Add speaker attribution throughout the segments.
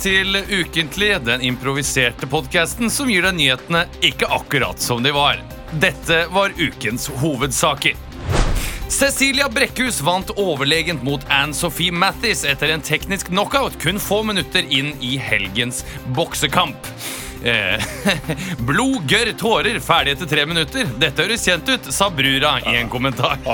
Speaker 1: Til Ukentlig, den improviserte podkasten som gir deg nyhetene ikke akkurat som de var. Dette var ukens hovedsaker. Cecilia Brekkhus vant overlegent mot Anne Sophie Mathis etter en teknisk knockout kun få minutter inn i helgens boksekamp. Eh, Blod, gørr, tårer, ferdig etter tre minutter. Dette høres kjent ut, sa brura i en kommentar.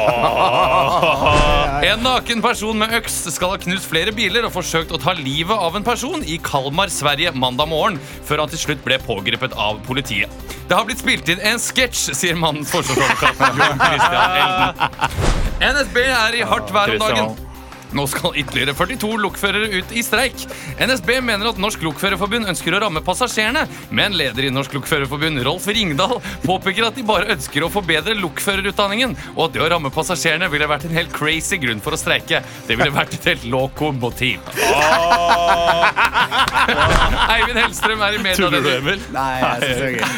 Speaker 1: En naken person med øks skal ha knust flere biler og forsøkt å ta livet av en person i Kalmar, Sverige mandag morgen, før han til slutt ble pågrepet av politiet. Det har blitt spilt inn en sketsj, sier mannens forsvarsadvokat Jon Christian Elden. NSB er i hardt vær om dagen. Nå skal ytterligere 42 lokførere ut i streik. NSB mener at Norsk Lokførerforbund ønsker å ramme passasjerene, men leder i Norsk Lokførerforbund, Rolf Ringdal, påpeker at de bare ønsker å forbedre lokførerutdanningen, og at det å ramme passasjerene ville vært en helt crazy grunn for å streike. Det ville vært et helt lokomotiv. Eivind Hellstrøm er i media
Speaker 2: Tuller du,
Speaker 1: denne
Speaker 2: Emil?
Speaker 3: Nei,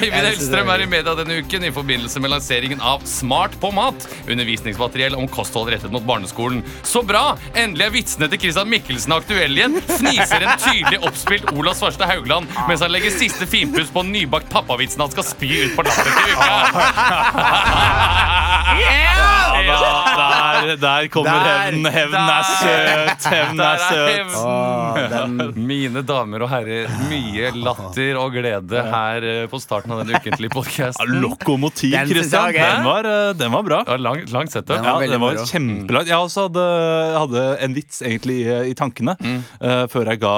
Speaker 1: Eivind Hellstrøm er i media denne uken i forbindelse med lanseringen av Smart på mat. Undervisningsmateriell om kosthold rettet mot barneskolen. Så bra! Endelig er vitsene til Christian Mikkelsen aktuelle igjen. Fniser en tydelig oppspilt Ola Svarstad Haugland mens han legger siste finpuss på nybakt pappavitsen han skal spy ut på latter til uka.
Speaker 2: Ja, der, der kommer hevnen. Hevnen er søt. Hevnen er søt.
Speaker 1: Mine damer og herrer, mye latter og glede her eh, på starten av den ukentlige
Speaker 2: Ja,
Speaker 1: podkasten.
Speaker 2: Lokomotiv, Christian. Den var, eh, den var bra.
Speaker 1: Langt, langt Ja,
Speaker 3: Den var
Speaker 2: Ja, den var kjempelangt. Jeg også hadde, hadde en vits egentlig i, i tankene eh, før jeg ga,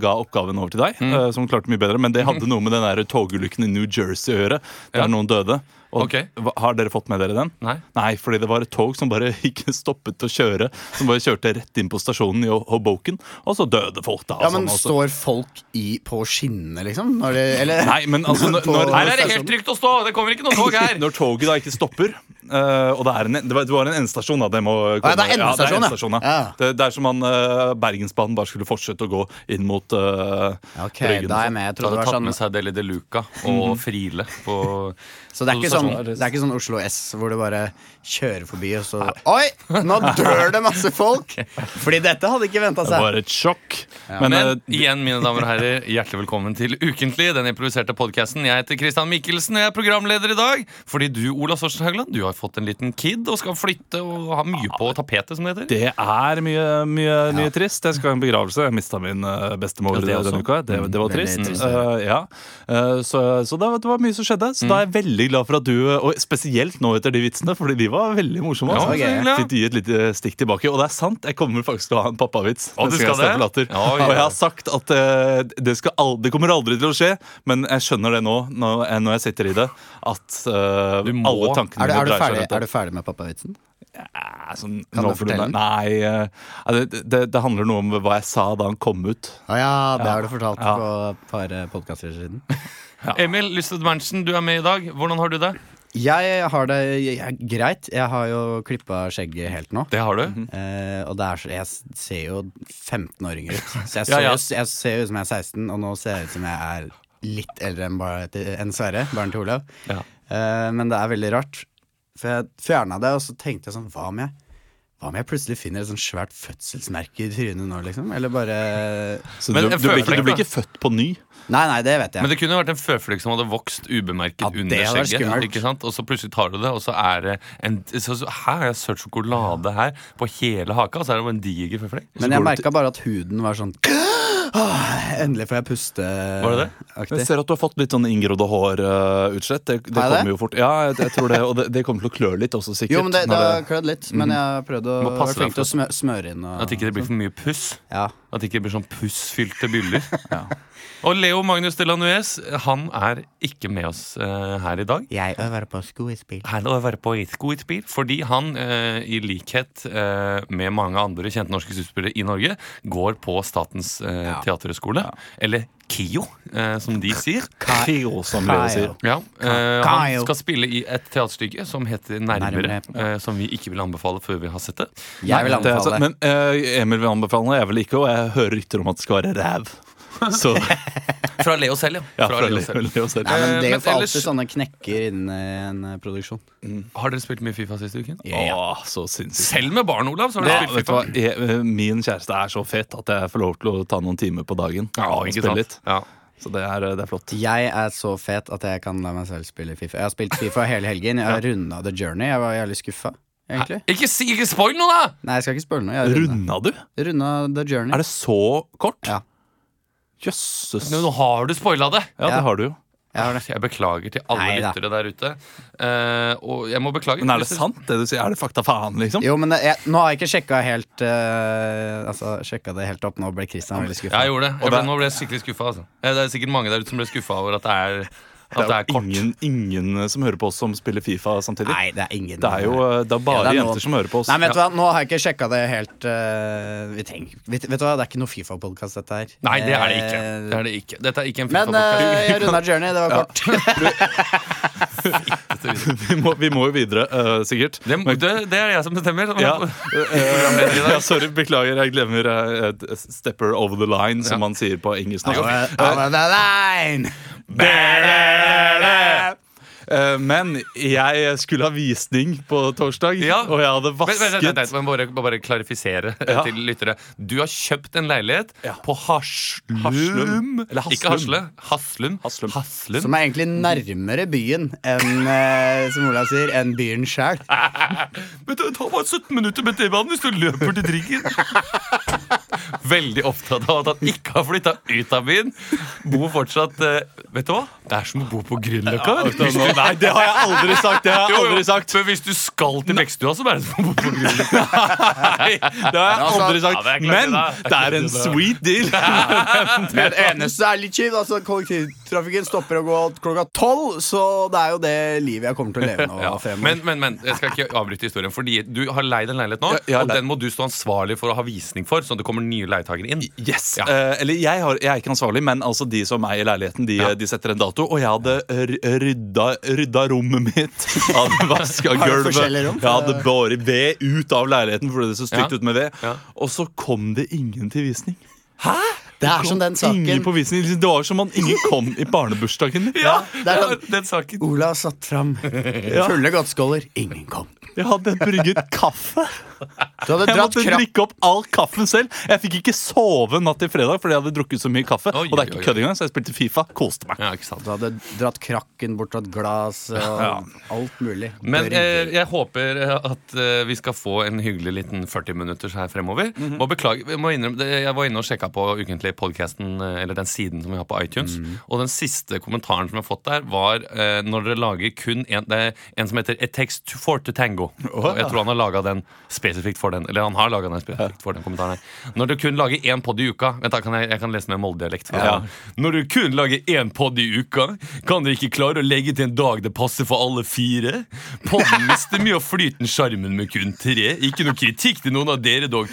Speaker 2: ga oppgaven over til deg, eh, som klarte mye bedre. Men det hadde noe med den togulykken i New Jersey å gjøre. Der
Speaker 1: Ja.
Speaker 2: noen døde. Og okay. Har dere fått med dere den?
Speaker 1: Nei.
Speaker 2: Nei, fordi det var et tog som bare ikke stoppet å kjøre. Som bare kjørte rett inn på stasjonen i Hoboken, og så døde folk da.
Speaker 3: ja, men
Speaker 2: sånn,
Speaker 3: står folk i, på skinnene, liksom? Når det, eller,
Speaker 2: Nei, men altså når, når,
Speaker 1: Her er det helt trygt å stå! Det kommer ikke noe tog her.
Speaker 2: Når toget da ikke stopper uh, Og det, er en, det, var, det var en endestasjon, da. Det må komme.
Speaker 3: ja, det er endestasjon, ja.
Speaker 2: endestasjon, ja.
Speaker 3: Ja.
Speaker 2: Det, det er som om uh, Bergensbanen bare skulle fortsette å gå inn mot uh,
Speaker 3: Ok, da er jeg med. Jeg trodde
Speaker 1: hadde
Speaker 3: det var
Speaker 1: tatt
Speaker 3: sånn
Speaker 1: med seg Deli de Luca og Friele på
Speaker 3: Så det er, ikke sånn, det er ikke sånn Oslo S hvor du bare kjører forbi, og så Oi! Nå dør det masse folk! Fordi dette hadde ikke venta
Speaker 2: Det var et sjokk. Men,
Speaker 1: Men
Speaker 2: uh,
Speaker 1: igjen, mine damer og herrer, hjertelig velkommen til Ukentlig, den improviserte podkasten. Jeg heter Christian Mikkelsen, og jeg er programleder i dag. Fordi du, Ola Sorsen Haugland, du har fått en liten kid og skal flytte og ha mye på tapetet, som det heter.
Speaker 2: det er mye, mye, mye trist. Jeg skal ha en begravelse. Jeg mista min eh, bestemor
Speaker 1: Ja,
Speaker 2: denne uka. Det, det var trist.
Speaker 3: trist,
Speaker 2: Eh, ja. Uh, så så det, var, det var mye som skjedde. Så da er jeg veldig glad for at du, og spesielt nå etter de vitsene, fordi de var veldig morsomme.
Speaker 1: Ja,
Speaker 2: altså.
Speaker 1: ja.
Speaker 2: Fikk gi et lite stikk tilbake. Og det er sant, jeg kommer faktisk til å ha en pappavits. Jeg? Latter.
Speaker 1: Ja, ja.
Speaker 2: Og jeg har sagt at uh, det, skal al det kommer aldri til å skje, men jeg skjønner det nå, når, når jeg sitter i det, at
Speaker 1: uh,
Speaker 2: alle tankene
Speaker 3: Er du, er, du ferdig, er du ferdig med pappavitsen?
Speaker 2: Ja, sånn,
Speaker 3: Kan du fortelle den?
Speaker 2: Nei, eh, det, det, det handler noe om hva jeg sa da han kom ut.
Speaker 3: Ah, ja, det har du fortalt
Speaker 2: Ja.
Speaker 3: på et par podkaster siden.
Speaker 1: Emil Lysted Berntsen, du er med i dag. Hvordan har du det?
Speaker 3: Jeg har det jeg, greit. Jeg har jo klippa skjegget helt nå.
Speaker 1: Det har du.
Speaker 3: Eh, og det er jeg ser jo 15 år yngre ut. Så jeg,
Speaker 1: Ja,
Speaker 3: ser
Speaker 1: ja.
Speaker 3: jo- jeg ser jo ut som jeg er 16, og nå ser jeg ut som jeg er litt eldre enn, bare enn Sverre, barnet til Olav.
Speaker 1: Ja.
Speaker 3: Eh, men det er veldig rart. For jeg fjerna det, og så tenkte jeg sånn Hva om jeg hva om jeg plutselig finner et sånt svært fødselsmerke i trynet nå, liksom? Eller bare
Speaker 2: Så
Speaker 1: Men
Speaker 2: du,
Speaker 1: en
Speaker 2: du, blir ikke,
Speaker 1: føflekk,
Speaker 2: du blir
Speaker 1: da?
Speaker 2: ikke født på ny.
Speaker 3: Nei, nei, det vet jeg.
Speaker 1: Men det kunne jo vært en føflekk som hadde vokst ubemerket
Speaker 3: Ja, det
Speaker 1: under
Speaker 3: hadde vært
Speaker 1: skjegget.
Speaker 3: skummelt.
Speaker 1: Ikke sant? Og så plutselig tar du det, og så er det en så, så, Her er søt sjokolade her på hele haka, og så er det bare en diger føflekk.
Speaker 3: Men jeg merka bare at huden var sånn Åh, Endelig får jeg puste.
Speaker 1: Var det det?
Speaker 3: aktig.
Speaker 2: Jeg ser at du har fått litt sånn inngrodde hårutslett. det det
Speaker 3: det?
Speaker 2: kommer jo fort. Ja, jeg, jeg tror det, og det, det kommer til å klø litt også, sikkert.
Speaker 3: Jo, men det, det har klødd litt. Men jeg har prøvd å være flink til å smøre inn. Og,
Speaker 1: At ikke det blir for mye puss.
Speaker 3: ja.
Speaker 1: At det ikke blir sånn pussfylte byller. Og Leo Magnus de Delanuez han er ikke med oss uh, her i dag.
Speaker 3: Jeg øver på skuespill.
Speaker 1: Han øver på skuespill fordi han, uh, i likhet uh, med mange andre kjente norske skuespillere i Norge, går på Statens ja. teaterhøgskole, eller KIO, som de sier.
Speaker 2: Kio, som Leo sier.
Speaker 1: Ja, han skal spille i et teaterstykke som heter Nærmere,
Speaker 3: Nærmere.
Speaker 1: som vi ikke vil anbefale før vi har sett det.
Speaker 3: Jeg vil
Speaker 2: Det er
Speaker 3: anbefale.
Speaker 2: men Emil vil anbefale det, jeg vil ikke, og jeg hører rykter om at det skal være ræv. Så
Speaker 1: Fra Leo selv, ja.
Speaker 2: ja,
Speaker 1: Fra
Speaker 2: fra
Speaker 1: Leo
Speaker 2: Leo,
Speaker 1: selv.
Speaker 2: Leo selv.
Speaker 3: Nei, men
Speaker 1: Eh,
Speaker 3: Det er jo
Speaker 1: ellers-
Speaker 3: alltid sånne knekker innen eh, en produksjon. produksjon.
Speaker 1: Har dere spilt mye Fifa siste uken?
Speaker 2: Åh, så sinnssykt.
Speaker 1: Selv med barn, Olav, så har dere spilt? Fifa.
Speaker 2: Jeg, eh, min kjæreste er så fet at jeg får lov til å ta noen timer på dagen.
Speaker 1: Ja, ikke sant?
Speaker 2: litt.
Speaker 1: Ja.
Speaker 2: Så det er, det er flott.
Speaker 3: Jeg er så fet at jeg kan la meg selv spille Fifa. Jeg har spilt Fifa hele helgen. Jeg har runda The Journey. Jeg var jævlig skuffa, egentlig.
Speaker 1: Ikke, ikke spoil noe, da!
Speaker 3: Nei, jeg skal ikke spoil noe. Jeg runda.
Speaker 2: Runda du?
Speaker 3: runda The Journey.
Speaker 2: Er det så kort?
Speaker 3: Ja.
Speaker 2: Jøsses.
Speaker 1: Nå, har du spoila det!
Speaker 2: Ja, det har du jo.
Speaker 3: Jeg har det.
Speaker 1: Jeg beklager til alle
Speaker 3: Neida.
Speaker 1: lyttere der ute. Uh, og jeg må beklage.
Speaker 2: Men er det sant, det du sier? Er det fakta faen, liksom?
Speaker 3: Jo, men det, jeg, nå har jeg ikke sjekka helt uh, Altså, sjekka det helt opp. Nå ble Christian veldig skuffa.
Speaker 1: Jeg gjorde det. Jeg ble, nå ble jeg skikkelig skuffa. Altså. Det er sikkert mange der ute som ble skuffa over at det er, at det
Speaker 2: Det
Speaker 1: er
Speaker 2: er jo
Speaker 1: kort.
Speaker 2: ingen, ingen som hører på oss som spiller Fifa samtidig.
Speaker 3: Nei, det er ingen
Speaker 2: Det er jo eh, det er bare
Speaker 3: Ja, det er
Speaker 2: jenter som hører på oss.
Speaker 3: Nei, men vet du hva, Nå har jeg ikke sjekka det helt uh, vi tenker, vet, vet du hva, Det er ikke noe Fifa-podkast, dette her.
Speaker 1: Nei, det er det ikke.
Speaker 3: Eh,
Speaker 1: Det er det ikke. Dette er ikke en
Speaker 3: Men eh, jeg runda Journey. Det var kort.
Speaker 2: vi, må, vi må jo videre, uh, sikkert.
Speaker 1: det, det, det er jeg som bestemmer.
Speaker 2: Ja, ja, sorry, beklager. Jeg glemmer uh, stepper over the line, som
Speaker 1: Ja.
Speaker 2: man sier på engelsk.
Speaker 3: Over over the line!
Speaker 2: Eh, men jeg skulle ha visning på torsdag,
Speaker 1: Ja.
Speaker 2: og jeg hadde
Speaker 1: Vent, vent, vent,
Speaker 2: vasket
Speaker 1: vent, men bare, bare klarifisere
Speaker 2: Ja.
Speaker 1: til lyttere. Du har kjøpt en leilighet
Speaker 2: Ja.
Speaker 1: på Haslum.
Speaker 2: Haslum. Eller Haslum.
Speaker 1: Ikke Hasle. Haslum.
Speaker 2: Haslum.
Speaker 1: Haslum.
Speaker 3: Som er egentlig nærmere byen enn eh, som Olav sier, enn byen sjæl.
Speaker 1: Men det tar bare 17 minutter med T-banen hvis du løper til trikken. Veldig opptatt av at han ikke har flytta ut av byen. Bor fortsatt eh, Vet du hva? Det er som å bo på Grünerløkka.
Speaker 2: Nei, det har jeg aldri sagt! Det har jeg
Speaker 1: Jo, jo,
Speaker 2: aldri sagt
Speaker 1: Men hvis du skal til Vektstua, så er det som å bo på Grünerløkka.
Speaker 2: Nei, det har jeg
Speaker 3: Altså,
Speaker 2: aldri sagt. Men
Speaker 1: det
Speaker 2: er en sweet deal.
Speaker 3: Men det eneste er litt kjipt. Altså, kollektivtrafikken stopper å gå klokka tolv, så det er jo det livet jeg kommer til å leve nå
Speaker 1: Ja. Men, men, men jeg skal ikke avbryte historien. Fordi du har leid en leilighet nå, og den må du stå ansvarlig for å ha visning for, sånn at det kommer nye leietakere inn.
Speaker 2: Yes,
Speaker 1: Ja.
Speaker 2: eh, eller jeg, har, jeg er ikke ansvarlig, men altså de som eier leiligheten, de,
Speaker 1: Ja.
Speaker 2: de setter en dato. Og jeg hadde rydda, rydda rommet mitt. Hadde vaska gulvet. Jeg hadde båret ved ut av leiligheten fordi det så stygt
Speaker 1: Ja.
Speaker 2: ut med ved.
Speaker 1: Ja.
Speaker 2: Og så kom det ingen til visning.
Speaker 3: det er som den saken
Speaker 2: på liksom, Det var som om ingen kom i barnebursdagen.
Speaker 1: Ja,
Speaker 3: det er sånn-
Speaker 1: den saken.
Speaker 3: Ola satt fram fulle godtskåler. Ingen kom.
Speaker 2: Jeg hadde brygget kaffe.
Speaker 3: Du hadde
Speaker 2: Jeg
Speaker 3: dratt
Speaker 2: måtte drikke opp all kaffen selv. Jeg fikk ikke sove natt til fredag fordi jeg hadde drukket så mye kaffe.
Speaker 1: Oi,
Speaker 2: og det er
Speaker 1: oi,
Speaker 2: ikke
Speaker 1: oi.
Speaker 2: kødd engang, så jeg spilte Fifa. Koste meg.
Speaker 1: Ja, ikke sant.
Speaker 3: Du hadde dratt krakken bort til et glass og
Speaker 2: Ja.
Speaker 3: alt mulig.
Speaker 1: Men eh, jeg håper at eh, vi skal få en hyggelig liten 40 minutters her fremover.
Speaker 3: Mhm.
Speaker 1: Må beklage, jeg må innrømme, det- Jeg var inne og sjekka på ukentlig podcasten, eh, eller den siden som vi har på iTunes.
Speaker 3: Mhm.
Speaker 1: Og den siste kommentaren som jeg har fått der, var eh, når dere lager kun en, det er en som heter It Takes Two- for to Tango. Og jeg tror han har laga den spesifikt for den. Eller han har laga den spesifikt for den kommentaren her. Når du kun lager én pod i uka Vent da, kan jeg, jeg kan lese med Molde-dialekt.
Speaker 2: Ja.
Speaker 1: Når du kun lager én pod i uka, kan dere ikke klare å legge til en dag det passer for alle fire? Podden mister mye av flyten sjarmen med kun tre. Ikke noe kritikk til noen av dere, dog.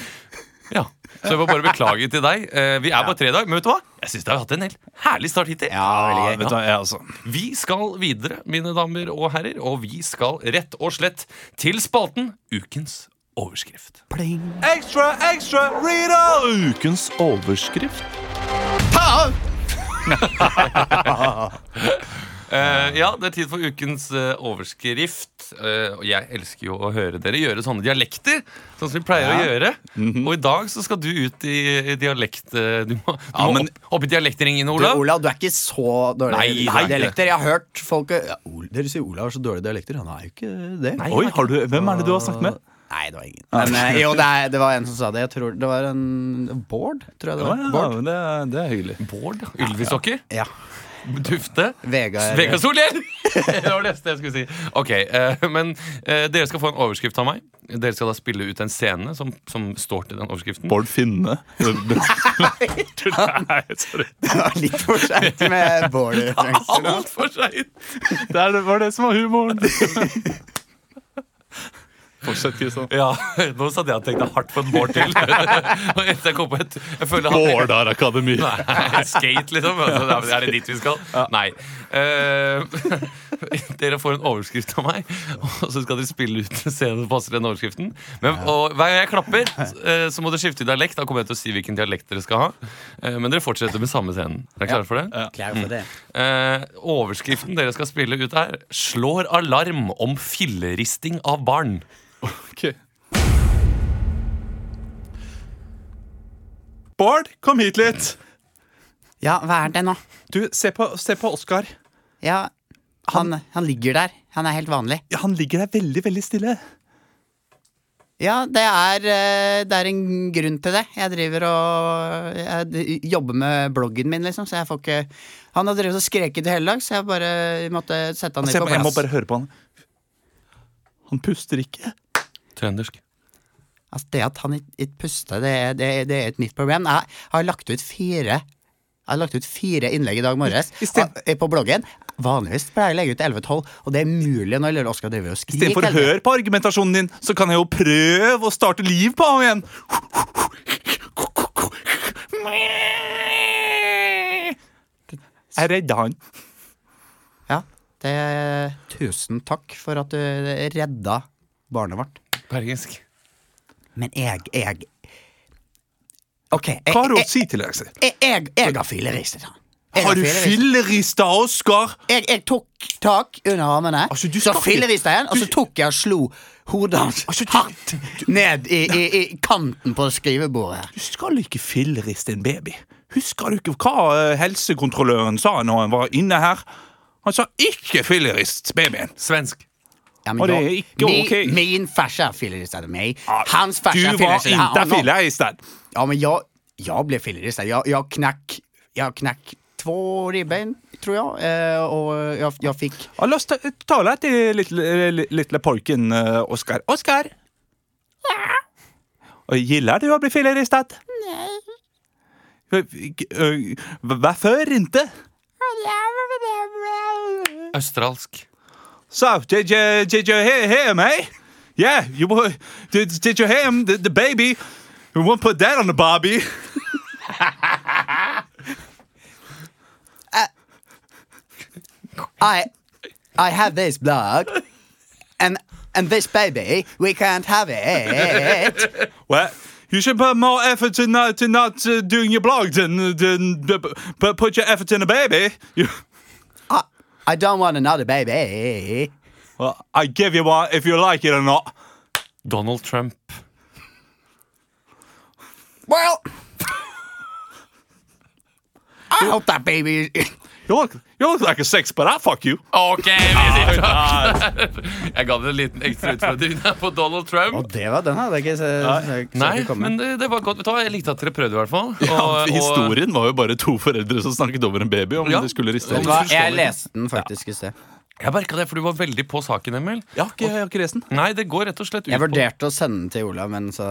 Speaker 1: Ja, Så jeg må bare beklage til deg. Eh, Vi er bare tre i dag, men vet du hva? Jeg syns vi har hatt en helt herlig start hittil.
Speaker 3: Ja,
Speaker 2: du hva, jeg også.
Speaker 1: Vi skal videre, mine damer og herrer, og vi skal rett og slett til spalten Ukens overskrift.
Speaker 2: Ekstra, ekstra, all! Ukens overskrift.
Speaker 1: Eh, ja, det er tid for ukens uh, overskrift. Eh, og jeg elsker jo å høre dere gjøre sånne dialekter. Sånn som vi pleier å gjøre. Og i dag så skal du ut i, i dialekt... du må, du
Speaker 2: Ja,
Speaker 1: må
Speaker 2: men-
Speaker 1: opp, opp i dialekteringen,
Speaker 3: Du,
Speaker 1: Olav.
Speaker 3: Olav, du er ikke så dårlig
Speaker 1: Nei,
Speaker 3: i
Speaker 1: nei.
Speaker 3: dialekter. Jeg har hørt folk ja, Ol- Dere sier Olav har så dårlige dialekter. Han er jo ikke det.
Speaker 1: Nei.
Speaker 2: Oi, har du, Hvem er det du har snakket med?
Speaker 3: Nei, det var ingen. Men eh, jo, det, er, det var en som sa det. Jeg tror Det var en Bård, tror jeg det var.
Speaker 2: ja,
Speaker 3: Bård.
Speaker 2: det, det er hyggelig.
Speaker 1: Bård? Ylvisåker?
Speaker 3: Ja.
Speaker 1: Dufte.
Speaker 3: Vegard
Speaker 1: Vegard Solhjell! det var det neste jeg skulle si. Ok, eh, Men eh, dere skal få en overskrift av meg. Dere skal da spille ut en scene som, som står til den overskriften.
Speaker 2: Bård Finne. Nei, sorry.
Speaker 3: Det var litt for seint med Bård-referanser. nå.
Speaker 1: Altfor seint!
Speaker 2: Det er- det var det som var humoren. Fortsett, Kristian.
Speaker 1: Ja, nå satt jeg og tenkte hardt på en Bård til. Og etter jeg kom på et Jeg føler han
Speaker 2: Bårdar Akademi.
Speaker 1: Nei, skate, liksom. Altså, det er- det dit vi skal? Nei. Uh, dere får en overskrift av meg, og så skal dere spille ut scenen scene som passer den overskriften. Men, og Hver gang jeg klapper, eh, så må dere skifte dialekt. Da kommer jeg til å si hvilken dialekt dere skal ha. Uh, men dere fortsetter med samme scenen. Er dere klare for det?
Speaker 3: Klar for det.
Speaker 1: Eh, overskriften dere skal spille ut er 'Slår alarm om filleristing av barn'.
Speaker 2: Ok. Bård, kom hit litt.
Speaker 3: Ja, hva er det nå?
Speaker 2: Du, Se på, se på Oskar.
Speaker 3: Ja, han, han ligger der. Han er helt vanlig.
Speaker 2: Ja, han ligger der veldig, veldig stille.
Speaker 3: Ja, det er, eh, det er en grunn til det. Jeg driver og jeg jobber med bloggen min, liksom, så jeg får ikke Han har drevet og skreket hele dag, så jeg bare måtte sette han litt på
Speaker 2: jeg må bare høre på han. Han puster ikke.
Speaker 1: Trøndersk.
Speaker 3: Altså, det at han ikke ikke puster, det, er- det, det er et mitt problem. Jeg har lagt ut fire Jeg har lagt ut fire innlegg i dag morges eh, på bloggen. Vanligvis pleier jeg å legge ut 11-12, og det er mulig når Lille Oskar driver og skriker.
Speaker 2: Istedenfor å høre på argumentasjonen din, så kan jeg jo prøve å starte liv på ham igjen. Jeg redda han.
Speaker 3: Ja, det Tusen takk for at du redda barnet vårt.
Speaker 1: Bergensk.
Speaker 3: Men jeg, jeg OK, jeg,
Speaker 2: Hva har du å si til deg?
Speaker 3: jeg, jeg, jeg har fillerist. Jeg
Speaker 2: Har du
Speaker 3: fillerist.
Speaker 2: fillerista, Oskar?
Speaker 3: Jeg, jeg tok tak under armene,
Speaker 2: Altså,
Speaker 3: så fillerista jeg igjen, og så tok jeg og slo hodet hans
Speaker 2: Altså,
Speaker 3: hardt ned i, i, i kanten på skrivebordet.
Speaker 2: Du skal ikke filleriste en baby. Husker du ikke hva eh, helsekontrolløren sa når han var inne her? Han sa ikke fillerist babyen.
Speaker 1: Svensk.
Speaker 3: Ja, men
Speaker 2: Och det
Speaker 3: jag-
Speaker 2: är
Speaker 3: min,
Speaker 2: okej.
Speaker 3: min farsa filleristade mig. Hans farsa
Speaker 2: Du var
Speaker 3: ikke
Speaker 2: inte filleristad.
Speaker 3: Ja, men jag, jag blev filleristad. Jag, jag knack, jag knack två ribben, tror jag. Eh, och jag, jag fick...
Speaker 2: Jeg har lyst til å tale til lille, lille pojken uh, Oskar. Oskar! Ja. Gillar du å bli filleristad? Nej. Varför inte?
Speaker 1: Australsk.
Speaker 2: So, did you, did you hear, hear eh? me? Yeah, you did, did you hear him? The, the baby. We won't put that on the Barbie.
Speaker 3: Uh, I, I have this blog, and and this baby, we can't have it.
Speaker 2: Well, you should put more effort to not to not uh, doing your blog uh, than, uh, than but put your effort in a baby. You,
Speaker 3: I, I don't want another baby.
Speaker 2: well, I give you one if you like it or not.
Speaker 1: Donald Trump.
Speaker 3: Well, I hope that baby.
Speaker 2: You look you look like a sex, but I fuck you.
Speaker 1: Ok, vi sier takk. Jeg ga dere en liten ekstra utfordring der på Donald Trump.
Speaker 3: Og det var den hadde jeg ikke se, se, så
Speaker 1: Nei,
Speaker 3: ikke komme.
Speaker 1: men det, det var godt. Vet du hva, Jeg likte at dere prøvde, i hvert fall.
Speaker 2: Ja,
Speaker 1: Og- og-
Speaker 2: historien var jo bare to foreldre som snakket over en baby om
Speaker 1: Ja.
Speaker 2: de skulle riste
Speaker 3: Vet du hva, Jeg leste den faktisk i sted.
Speaker 1: Jeg merka det, for du var veldig på saken, Emil.
Speaker 2: Jeg har ikke, jeg har ikke lest den.
Speaker 1: Nei, det går rett og slett ut
Speaker 3: Jeg vurderte å sende den til Olav, men så,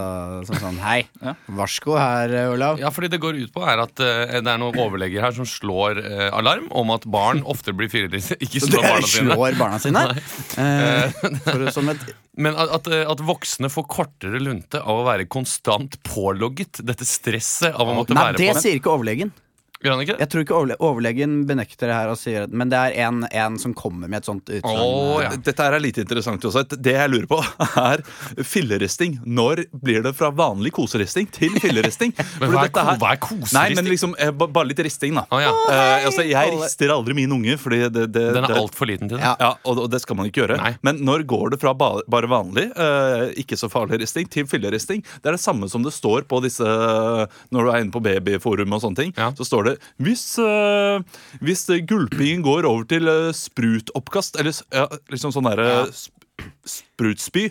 Speaker 3: så sånn Hei,
Speaker 2: Ja.
Speaker 3: varsko her, Olav.
Speaker 1: Ja, fordi det går ut på er at eh, det er noen overleger her som slår eh, alarm om at barn ofte blir fireriste. Ikke
Speaker 3: Så
Speaker 1: slår barna sine.
Speaker 3: slår barna sine? Eh, for, som et
Speaker 1: Men at, at, eh, at voksne får kortere lunte av å være konstant pålogget. Dette stresset av å måtte
Speaker 3: Nei,
Speaker 1: være
Speaker 3: det
Speaker 1: på.
Speaker 3: sier ikke overlegen.
Speaker 1: Gjør han ikke det?
Speaker 3: Jeg tror ikke overle overlegen benekter det her og sier Men det er en, en som kommer med et sånt utsagn.
Speaker 1: Oh, ja.
Speaker 2: Dette her er litt interessant også. Det jeg lurer på, er filleristing. Når blir det fra vanlig koseristing til filleristing?
Speaker 1: Men hva er,
Speaker 2: dette
Speaker 1: ko
Speaker 2: her-
Speaker 1: hva er koseristing?
Speaker 2: Nei, men liksom eh, Bare litt risting, da.
Speaker 1: Oh, ja.
Speaker 2: Eh, altså, jeg rister aldri min unge, fordi det, det,
Speaker 1: Den er altfor liten til det.
Speaker 3: Ja.
Speaker 2: ja, og, og det skal man ikke gjøre.
Speaker 1: Nei.
Speaker 2: Men når går det fra ba bare vanlig, uh, ikke så farlig risting, til filleristing? Det er det samme som det står på disse Når du er inne på babyforum og sånne ting.
Speaker 1: Ja.
Speaker 2: Så står det hvis, eh, hvis eh, gulpingen går over til eh, sprutoppkast, eller ja, liksom sånn derre
Speaker 3: Ja.
Speaker 2: sprutspy,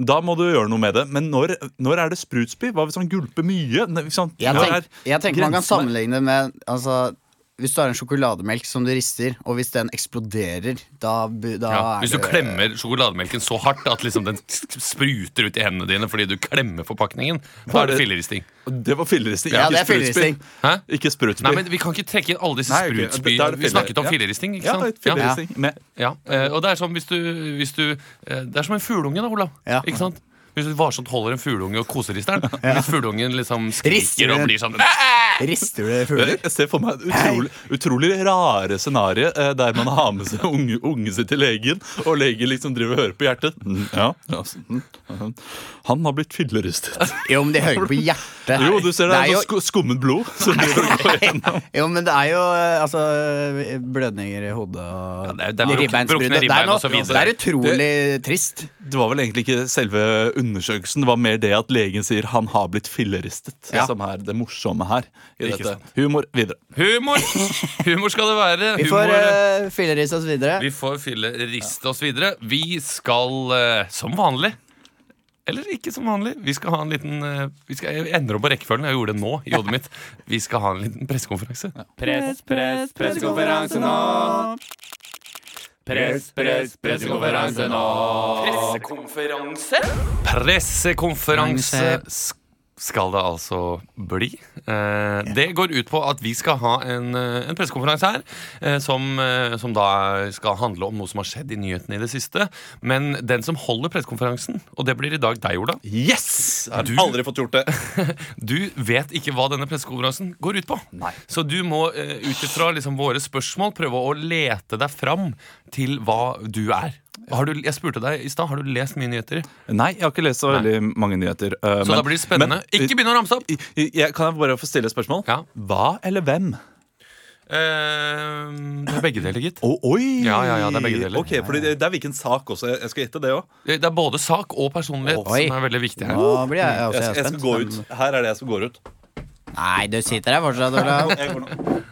Speaker 2: da må du gjøre noe med det. Men når, når er det sprutspy? Hva hvis han gulper mye? Ikke sant?
Speaker 3: Jeg,
Speaker 2: Når
Speaker 3: tenk, jeg tenker man kan sammenligne med altså, hvis du har en sjokolademelk som du rister, og hvis den eksploderer, da, da
Speaker 1: Ja,
Speaker 3: er
Speaker 1: hvis du
Speaker 3: det-
Speaker 1: klemmer sjokolademelken så hardt at liksom den spruter ut i hendene dine fordi du klemmer forpakningen, da er det filleristing.
Speaker 2: Det var filleristing.
Speaker 3: Ja,
Speaker 2: ikke
Speaker 3: det
Speaker 2: sprutspy. Ikke sprutspy.
Speaker 1: Nei, men Vi kan ikke trekke inn alle disse sprutspy... Vi snakket om filleristing, ikke
Speaker 2: ja,
Speaker 1: sant?
Speaker 2: er filleristing. Med.
Speaker 1: Ja, eh, og det er som hvis du, hvis du eh, Det er som en fugleunge, da, Olav.
Speaker 3: Ja.
Speaker 1: Ikke sant? Hvis du varsomt holder en fugleunge og koserister den, hvis fugleungen liksom
Speaker 3: Rister
Speaker 1: skriker og blir sånn
Speaker 3: Rister du fugler?
Speaker 2: Jeg ser for meg et utrolig, utrolig rare scenario eh, der man har med seg unge, unge sitt til legen, og legen liksom driver og hører på hjertet. Mm, ja, ja. Han har blitt filleristet.
Speaker 3: Jo, men de hører på hjertet.
Speaker 2: Jo, du ser det,
Speaker 3: det er jo,
Speaker 2: skummet blod som driver og går gjennom.
Speaker 3: jo, men det er jo eh, altså blødninger i hodet og
Speaker 1: Ja, det er- det er
Speaker 3: Det, er det er utrolig trist.
Speaker 2: Det var vel egentlig ikke selve undersøkelsen, var mer det at legen sier han har blitt filleristet,
Speaker 3: Ja.
Speaker 2: som er det morsomme her. I
Speaker 1: Ikke
Speaker 2: dette.
Speaker 1: sant.
Speaker 2: Humor videre.
Speaker 1: Humor! Humor skal det være.
Speaker 3: Vi får uh, filleriste oss videre.
Speaker 1: vi får filleriste oss videre. Vi skal uh, som vanlig eller ikke som vanlig. Vi skal ha en liten vi skal, Jeg endrer om på rekkefølgen. Jeg gjorde det nå i hodet mitt. Vi skal ha en liten pressekonferanse.
Speaker 4: Press, press, pressekonferanse nå. Press, press, pressekonferanse nå.
Speaker 1: Pressekonferanse? Pressekonferanse skal det altså bli. Eh, det går ut på at vi skal ha en, eh, en pressekonferanse her eh, som, som da skal handle om noe som har skjedd i nyhetene i det siste. Men den som holder pressekonferansen, og det blir i dag deg, Ola,
Speaker 2: Yes! Jeg har
Speaker 1: Du-
Speaker 2: aldri fått gjort det.
Speaker 1: du vet ikke hva denne pressekonferansen går ut på.
Speaker 2: Nei.
Speaker 1: Så du må ut ifra liksom, våre spørsmål prøve å lete deg fram til hva du er. Har du, jeg spurte deg i stad, har du lest mye nyheter?
Speaker 2: Nei, jeg har ikke lest så veldig mange nyheter. Uh,
Speaker 1: Så
Speaker 2: men-
Speaker 1: da blir det spennende.
Speaker 2: men-
Speaker 1: ikke begynn å ramse opp!
Speaker 2: Jeg, kan jeg bare få stille et spørsmål?
Speaker 1: Ja.
Speaker 2: Hva eller hvem?
Speaker 1: Uh, det er begge deler, gitt.
Speaker 2: Å, oi!
Speaker 1: Ja, ja, ja, det er begge deler.
Speaker 2: Ok, fordi det, det er hvilken sak også. Jeg skal gjette det òg.
Speaker 1: Det er både sak og personlighet
Speaker 3: Oi.
Speaker 1: som er veldig viktig her.
Speaker 3: Nå blir jeg også
Speaker 2: Jeg, jeg skal gå ut. Her er det jeg som går ut.
Speaker 3: Nei, du sitter her fortsatt, Olav.
Speaker 2: Nå.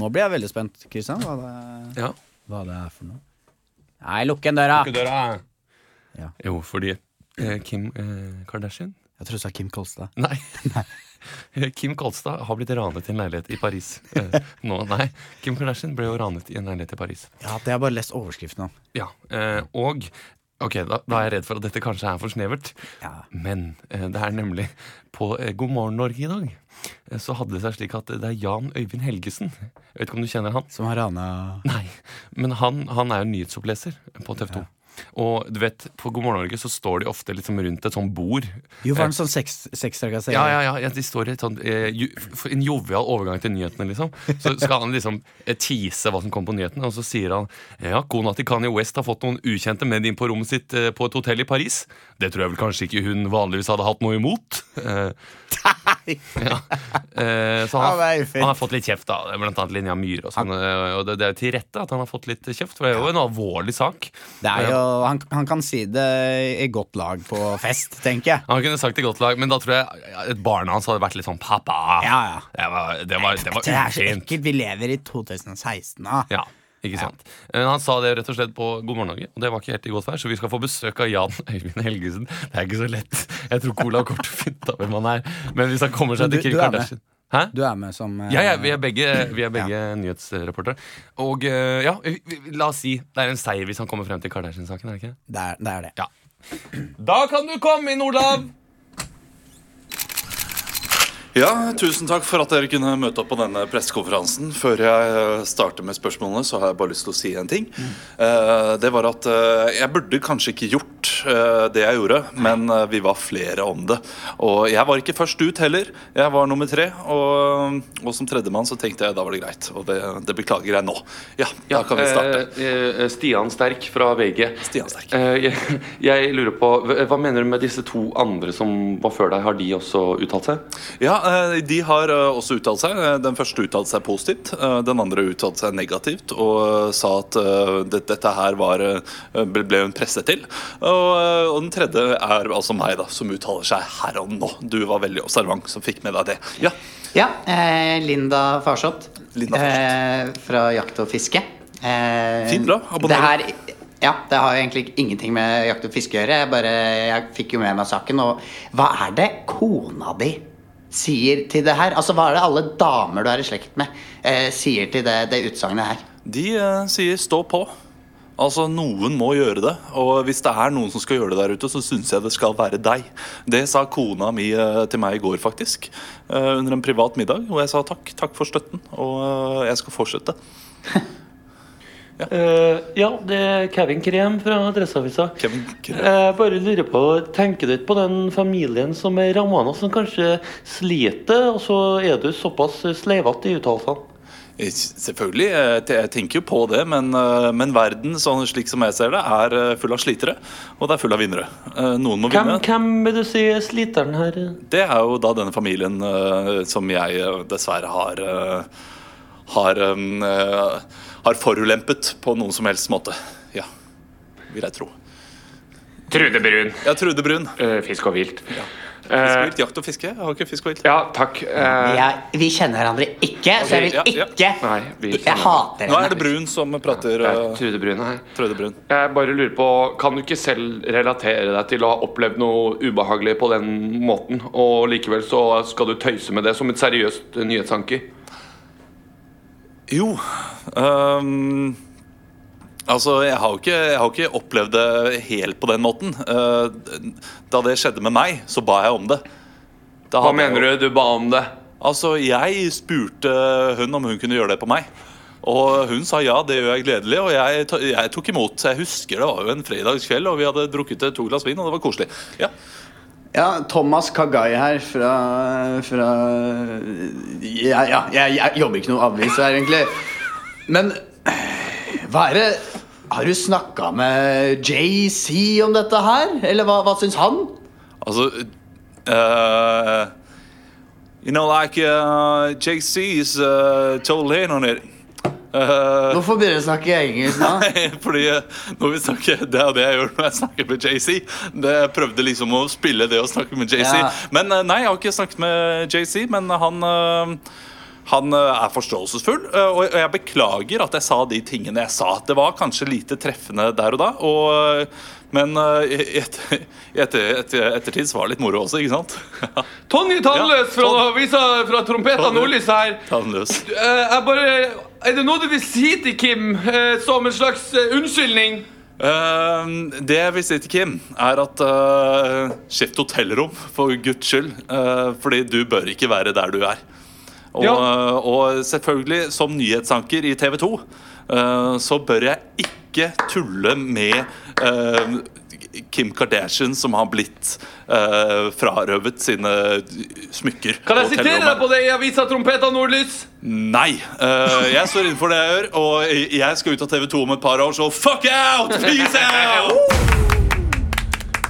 Speaker 3: Nå blir jeg veldig spent, Kristian. Hva, det-
Speaker 1: Ja.
Speaker 3: hva det er for noe. Nei, lukk igjen døra.
Speaker 1: Ikke døra.
Speaker 3: Ja.
Speaker 1: Jo, fordi eh, Kim eh, Kardashian
Speaker 3: Jeg tror du sa Kim Kolstad.
Speaker 1: Nei. Kim Kolstad har blitt ranet i en leilighet i Paris. Eh, nå, nei. Kim Kardashian ble jo ranet i en leilighet i Paris.
Speaker 3: Ja, det har jeg bare lest overskriften om.
Speaker 1: Ja, eh, og Ok, da, da er jeg redd for at dette kanskje er for snevert.
Speaker 3: Ja.
Speaker 1: Men eh, det er nemlig på eh, God morgen Norge i dag eh, så hadde det seg slik at det er Jan Øyvind Helgesen. Jeg vet ikke om du kjenner han?
Speaker 3: Som har rana
Speaker 1: Nei, men han, han er jo nyhetsoppleser på TV 2. Og du vet, på God morgen Norge så står de ofte liksom rundt et sånt bord.
Speaker 3: Jo, var det en sånn kan sextrakassering?
Speaker 1: Ja, ja, ja, ja, de står i eh, ju, En jovial overgang til nyhetene, liksom. Så skal han liksom eh, tease hva som kommer på nyhetene, og så sier han Ja, kona til Kanye West har fått noen ukjente med inn på rommet sitt eh, på et hotell i Paris. Det tror jeg vel kanskje ikke hun vanligvis hadde hatt noe imot. Ja. eh, så han, har- han har fått litt kjeft, da. Blant annet Linja Myhre og sånn. eh, Og det, det er jo til rette at han har fått litt kjeft, for det er jo en alvorlig sak.
Speaker 3: Det er jo, han, han kan si det i godt lag på fest, tenker jeg.
Speaker 1: Han kunne sagt det i godt lag, men da tror jeg et barn hans hadde vært litt sånn pappa.
Speaker 3: Ja, ja.
Speaker 1: Det var, det var, det var
Speaker 3: Det er så ekkelt. Vi lever i 2016 nå.
Speaker 1: Ja, ikke sant. Men han sa det rett og slett på God morgen Norge, og det var ikke helt i godt vær, så vi skal få besøk av Jan Øyvind Helgesen. Det er ikke så lett. Jeg tror kommer til å finne av hvem han er, men hvis han kommer seg til
Speaker 3: Kirk
Speaker 1: Kim. Kardashian Hæ?
Speaker 3: Du er med som uh,
Speaker 1: Ja, ja, vi er begge, vi er begge nyhetsreportere. Og uh, ja, vi- vi- la oss si det er en seier hvis han kommer frem til Kardashian-saken, er det ikke? Det
Speaker 3: er det. Er det.
Speaker 1: Ja. Da kan du komme inn, Olav!
Speaker 2: Ja, tusen takk for at dere kunne møte opp på denne pressekonferansen. Før jeg eh, starter med spørsmålene, så har jeg bare lyst til å si en ting. Eh, det var at uh, jeg burde kanskje ikke gjort uh, det jeg gjorde, men vi var flere om det. Og jeg var ikke først ut heller. Jeg var nummer tre, og, og som tredjemann så tenkte jeg da var det greit. Og det, det beklager jeg nå. Ja, da kan vi starte.
Speaker 1: Stian Sterk fra VG.
Speaker 2: Stian Sterk.
Speaker 1: Jeg, jeg lurer på, hva- mener du med disse to andre som var før deg? Har de også uttalt seg?
Speaker 2: Ja, de har eh, også uttalt seg. Eh, Den første uttalte seg positivt. eh, Den andre uttalte seg negativt og eh, sa at eh, dette her var, eh, ble hun presset til. Og, eh, den tredje er altså meg, da, som uttaler seg her og nå. Du var veldig observant som fikk med deg det. Ja,
Speaker 3: Ja, eh, Linda Farsott.
Speaker 2: Linda
Speaker 3: Eh, fra Jakt og fiske. Eh,
Speaker 2: Fint, bra. Abonner.
Speaker 3: Det her, ja, det har jo egentlig ingenting med jakt og fiske å gjøre. Jeg, bare, jeg fikk jo med meg saken. Og hva er det kona di sier til det her? Altså, Hva er det alle damer du er i slekt med, eh, sier til det, det utsagnet her?
Speaker 2: De eh, sier 'stå på'. Altså, Noen må gjøre det. Og hvis det er noen som skal gjøre det der ute, så syns jeg det skal være deg. Det sa kona mi eh, til meg i går, faktisk. eh, under en privat middag. Og jeg sa takk. Takk for støtten. Og eh, jeg skal fortsette.
Speaker 5: Eh, ja, det er Kevin Krem fra Adresseavisa. Jeg bare lurer på, Tenker du ikke på den familien som er ramma som kanskje sliter, og så er du såpass sleivete i uttalelsene?
Speaker 2: Eh, Selvfølgelig. Jeg tenker jo på det, men, eh, men verden, sånn slik som jeg ser det, er eh, full av slitere. Og det er full av vinnere. Eh, Noen må
Speaker 5: Hvem,
Speaker 2: vinne.
Speaker 5: hvem vil du si er sliteren her?
Speaker 2: Det er jo da denne familien eh, som jeg eh, dessverre har eh, har, eh, har forulempet på noen som helst måte. Ja, vil jeg tro.
Speaker 4: Trude Brun.
Speaker 2: Ja, Trude Brun.
Speaker 4: eh, fisk og vilt.
Speaker 2: Fisk og
Speaker 4: Eh,
Speaker 2: vilt, jakt og fiske. Jeg har ikke fisk og vilt.
Speaker 4: ja, takk. Eh,
Speaker 3: Jeg, vi kjenner hverandre ikke, så jeg vil
Speaker 2: ja, ja.
Speaker 3: ikke
Speaker 4: Nei, vi
Speaker 3: Jeg
Speaker 4: kjenner-
Speaker 3: henne.
Speaker 2: Nå er det Brun som prater.
Speaker 4: det er
Speaker 2: eh,
Speaker 4: Trude Brun her.
Speaker 2: Trude Brun.
Speaker 4: Jeg bare lurer på, Kan du ikke selv relatere deg til å ha opplevd noe ubehagelig på den måten, og likevel så skal du tøyse med det som et seriøst nyhetsanker?
Speaker 2: Jo Um, Altså, jeg har, ikke, jeg har ikke opplevd det helt på den måten. Uh, da det skjedde med meg, så ba jeg om det. Da
Speaker 4: Hva mener
Speaker 2: jeg
Speaker 4: du? Du ba om det?
Speaker 2: Altså, jeg spurte hun om hun kunne gjøre det på meg. Og hun sa ja, det gjør jeg gledelig, og jeg, jeg tok imot. Jeg husker det var jo en fredagskveld, og vi hadde drukket to glass vin, og det var koselig. Ja.
Speaker 3: Ja, Thomas Kagai her fra, fra ja, ja, jeg, jeg jobber ikke noe avis her, egentlig. Men hva er det Har du snakka med JC om dette her? Eller hva, hva syns han?
Speaker 2: Altså uh, You know, like uh, JC is uh, totally in on it. Uh,
Speaker 3: Hvorfor begynner du å snakke engelsk nå?
Speaker 2: Fordi eh, når vi snakker Det er det jeg gjør når jeg snakker med JC. Det Jeg prøvde liksom å spille det å snakke med JC.
Speaker 3: Ja.
Speaker 2: Men eh, nei, jeg har ikke snakket med JC, men han han er forståelsesfull, og jeg beklager at jeg sa de tingene jeg sa. Det var kanskje lite treffende der og da, og, men i etter, i etter, etter, ettertid så var det litt moro også, ikke sant?
Speaker 4: Tonje Tannløs fra
Speaker 2: Ton-
Speaker 4: avisa fra Trompeta Nordlys her.
Speaker 2: Ta den løs.
Speaker 4: Eh, jeg bare, er det noe du vil si til Kim eh, som en slags eh, unnskyldning?
Speaker 2: Uh, det jeg vil si til Kim, er at uh, skift hotellrom, for guds skyld. Uh, fordi du bør ikke være der du er. Og,
Speaker 4: Ja.
Speaker 2: uh, og selvfølgelig, som nyhetsanker i TV 2, eh, så bør jeg ikke tulle med Kim Kardashian, som har blitt eh, frarøvet sine smykker.
Speaker 4: Kan jeg sitere deg på det i avisa Trompeta Nordlys?
Speaker 2: Nei. eh, jeg står innenfor det jeg gjør, og jeg skal ut av TV 2 om et par år, så fuck out! Peace out!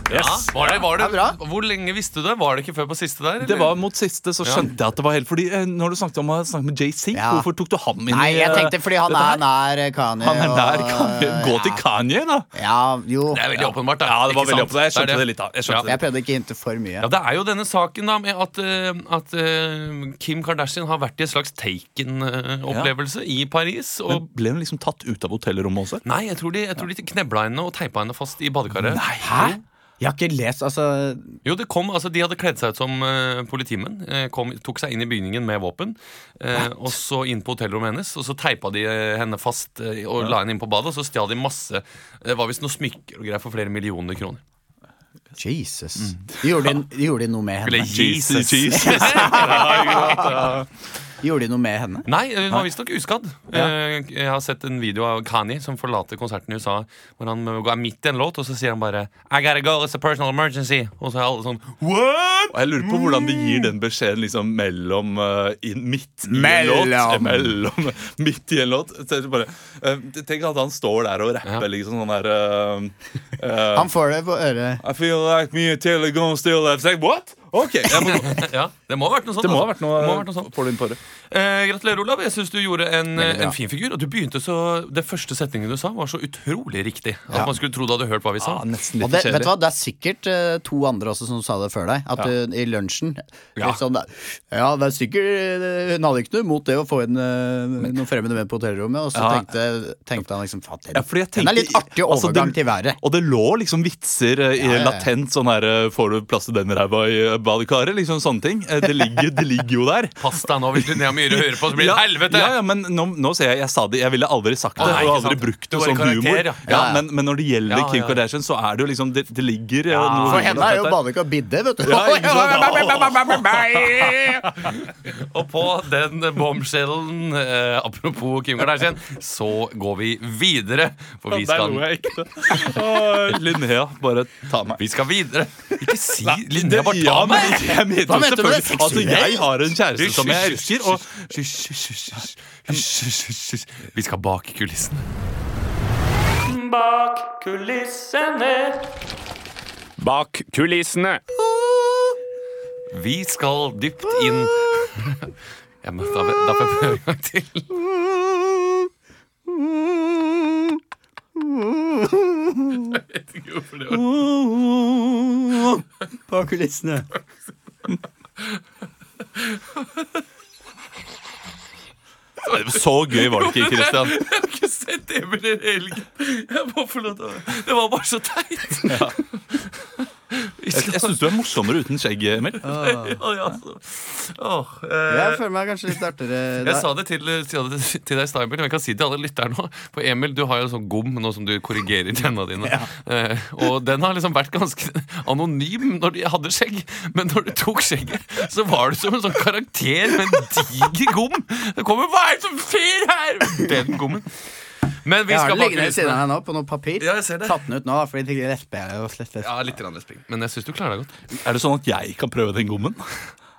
Speaker 1: Ja, var det, var det,
Speaker 3: er.
Speaker 1: Hvor lenge visste du det? Var det ikke før på siste der?
Speaker 2: Det
Speaker 1: eller?
Speaker 2: var mot siste, så skjønte jeg at det var helt Fordi eh, Når du snakket om å snakke med JC,
Speaker 3: Ja.
Speaker 2: hvorfor tok du ham inn
Speaker 3: Nei, jeg
Speaker 2: eh,
Speaker 3: tenkte fordi han er nær Kanye.
Speaker 2: Han er der
Speaker 3: og-
Speaker 2: Kanye. Gå til. Kanye, da!
Speaker 3: Ja, jo.
Speaker 1: Det er veldig åpenbart. Da.
Speaker 2: Ja, det var
Speaker 1: Ikke
Speaker 2: veldig
Speaker 1: sant?
Speaker 2: åpenbart. Jeg skjønte det litt, da. Jeg skjønte
Speaker 3: Jeg prøvde ikke å hinte for mye.
Speaker 1: Ja, Det er jo denne saken da med at, eh, at eh, Kim Kardashian har vært i en slags Taken-opplevelse i Paris. Og
Speaker 2: Men ble hun liksom tatt ut av hotellrommet også?
Speaker 1: Nei, jeg tror, de, jeg tror de knebla henne og teipa henne fast i badekaret.
Speaker 3: Hæ? Jeg har ikke lest altså
Speaker 1: Jo, det kom, altså De hadde kledd seg ut som uh, politimenn. eh, kom, tok seg inn i bygningen med våpen. Uh, og så inn på hotellrommet hennes. Og så teipa de henne fast uh, og la henne inn på badet. Og så stjal de masse Det var visst noe smykker og greier for flere millioner kroner.
Speaker 3: Jesus. Gjorde, de, gjorde de noe med henne?
Speaker 1: Jesus.
Speaker 3: Gjorde de noe med henne?
Speaker 1: Nei, hun var visstnok uskadd. Ja. Jeg har sett en video av Kani som forlater konserten i USA. Hvor han går midt i en låt, og så sier han bare I gotta go, it's a personal emergency. Og så er alle sånn What?!
Speaker 2: Og jeg lurer på hvordan de gir den beskjeden liksom mellom uh, in, Midt i
Speaker 3: Mellom.
Speaker 2: en låt. Eh, mellom midt i en låt. Så bare, uh, tenk at han står der og rapper
Speaker 1: Ja.
Speaker 2: liksom sånn der uh, eh,
Speaker 3: Han får det på øret.
Speaker 2: I feel like me and Taylor gonna still. What? Ok, jeg må gå.
Speaker 1: Ja, Det må ha vært noe sånt.
Speaker 2: Det må ha
Speaker 1: altså.
Speaker 2: vært noe,
Speaker 1: Det må ha vært noe sånt.
Speaker 2: Får du inn på det.
Speaker 1: Eh, gratulerer, Olav. Jeg syns du gjorde en,
Speaker 3: Veldig bra.
Speaker 1: en fin figur. Og du begynte så Det første setningen du sa, var så utrolig riktig. At
Speaker 3: Ja.
Speaker 1: man skulle tro du hadde hørt hva vi sa.
Speaker 2: Ja, nesten
Speaker 3: Og
Speaker 2: litt
Speaker 3: det, vet du hva, det er sikkert eh, to andre også som sa det før deg. At du, I lunsjen
Speaker 1: Ja.
Speaker 3: litt sånn, Ja, det er sikkert eh, Hun hadde ikke noe imot det å få inn eh, noen fremmede med på hotellrommet. Og så
Speaker 2: Ja.
Speaker 3: tenkte, tenkte han liksom faen,
Speaker 2: Ja, fordi jeg
Speaker 3: Den er litt artig
Speaker 2: altså,
Speaker 3: overgang
Speaker 2: det-
Speaker 3: til været.
Speaker 2: Og det lå liksom vitser eh, i
Speaker 3: Ja, ja, ja.
Speaker 2: latent sånn her eh, Får du plass til den ræva i badekaret. Liksom sånne ting. Eh, Det ligger, det ligger jo der.
Speaker 1: Pass deg nå, hvis Linnea Myhre hører på, så blir det
Speaker 2: Ja,
Speaker 1: helvete!
Speaker 2: Ja, ja, men nå, nå ser jeg Jeg sa det, jeg ville aldri sagt det.
Speaker 1: Nei,
Speaker 2: og aldri
Speaker 1: sant.
Speaker 2: brukt
Speaker 1: Det
Speaker 2: som humor.
Speaker 1: ja.
Speaker 2: Ja,
Speaker 3: Ja, ja.
Speaker 2: men, men når det gjelder
Speaker 1: Ja,
Speaker 2: Kim. Kardashian, så er det jo liksom Det, det ligger ja. noe
Speaker 3: For henne er jo badekar bidde, vet du.
Speaker 1: Og på den bombshellen, eh, apropos Kim Kardashian, så går vi videre. For vi
Speaker 2: Der lo
Speaker 1: skal,
Speaker 2: jeg ekte. Linnea, bare ta meg.
Speaker 1: vi skal videre. Ikke si Linnea, bare ta
Speaker 2: men
Speaker 1: meg!
Speaker 2: jeg mener
Speaker 3: Hva mente du med
Speaker 2: det? Altså, jeg har en kjæreste som jeg elsker, og.
Speaker 1: Vi skal bak kulissene.
Speaker 6: Bak kulissene.
Speaker 7: Bak kulissene.
Speaker 1: Vi skal dypt inn Jeg må ta, Da får jeg prøve en gang til. Jeg vet ikke hvorfor det var
Speaker 3: På kulissene.
Speaker 2: Så gøy var det ikke, Christian.
Speaker 1: Jeg har ikke sett Emil i helgen. Det var bare så teit. Vi
Speaker 2: Jeg, jeg syns du er morsommere uten skjegg, Emil.
Speaker 1: Ja, ja, oh, eh,
Speaker 3: Jeg føler meg kanskje litt artigere
Speaker 1: Jeg sa det til, til deg i stad, men jeg kan si det til alle lytterne nå. For Emil, du har jo sånn gom nå som du korrigerer tenna dine. Eh, og den har liksom vært ganske anonym når du hadde skjegg. Men når du tok skjegget, så var du som en sånn karakter med en diger gom. Det kommer Hva er det som fyr her?! Den gommen. Men vi
Speaker 3: Jeg har
Speaker 1: skal
Speaker 3: den
Speaker 1: bak
Speaker 3: liggende ved siden av nå, på noe papir.
Speaker 1: Ja, jeg ser det.
Speaker 3: Tatt den ut nå, fordi det lesper jeg og slett
Speaker 1: Ja, litt respekt. Men jeg syns du klarer deg godt.
Speaker 2: Er det sånn at jeg kan prøve den gommen?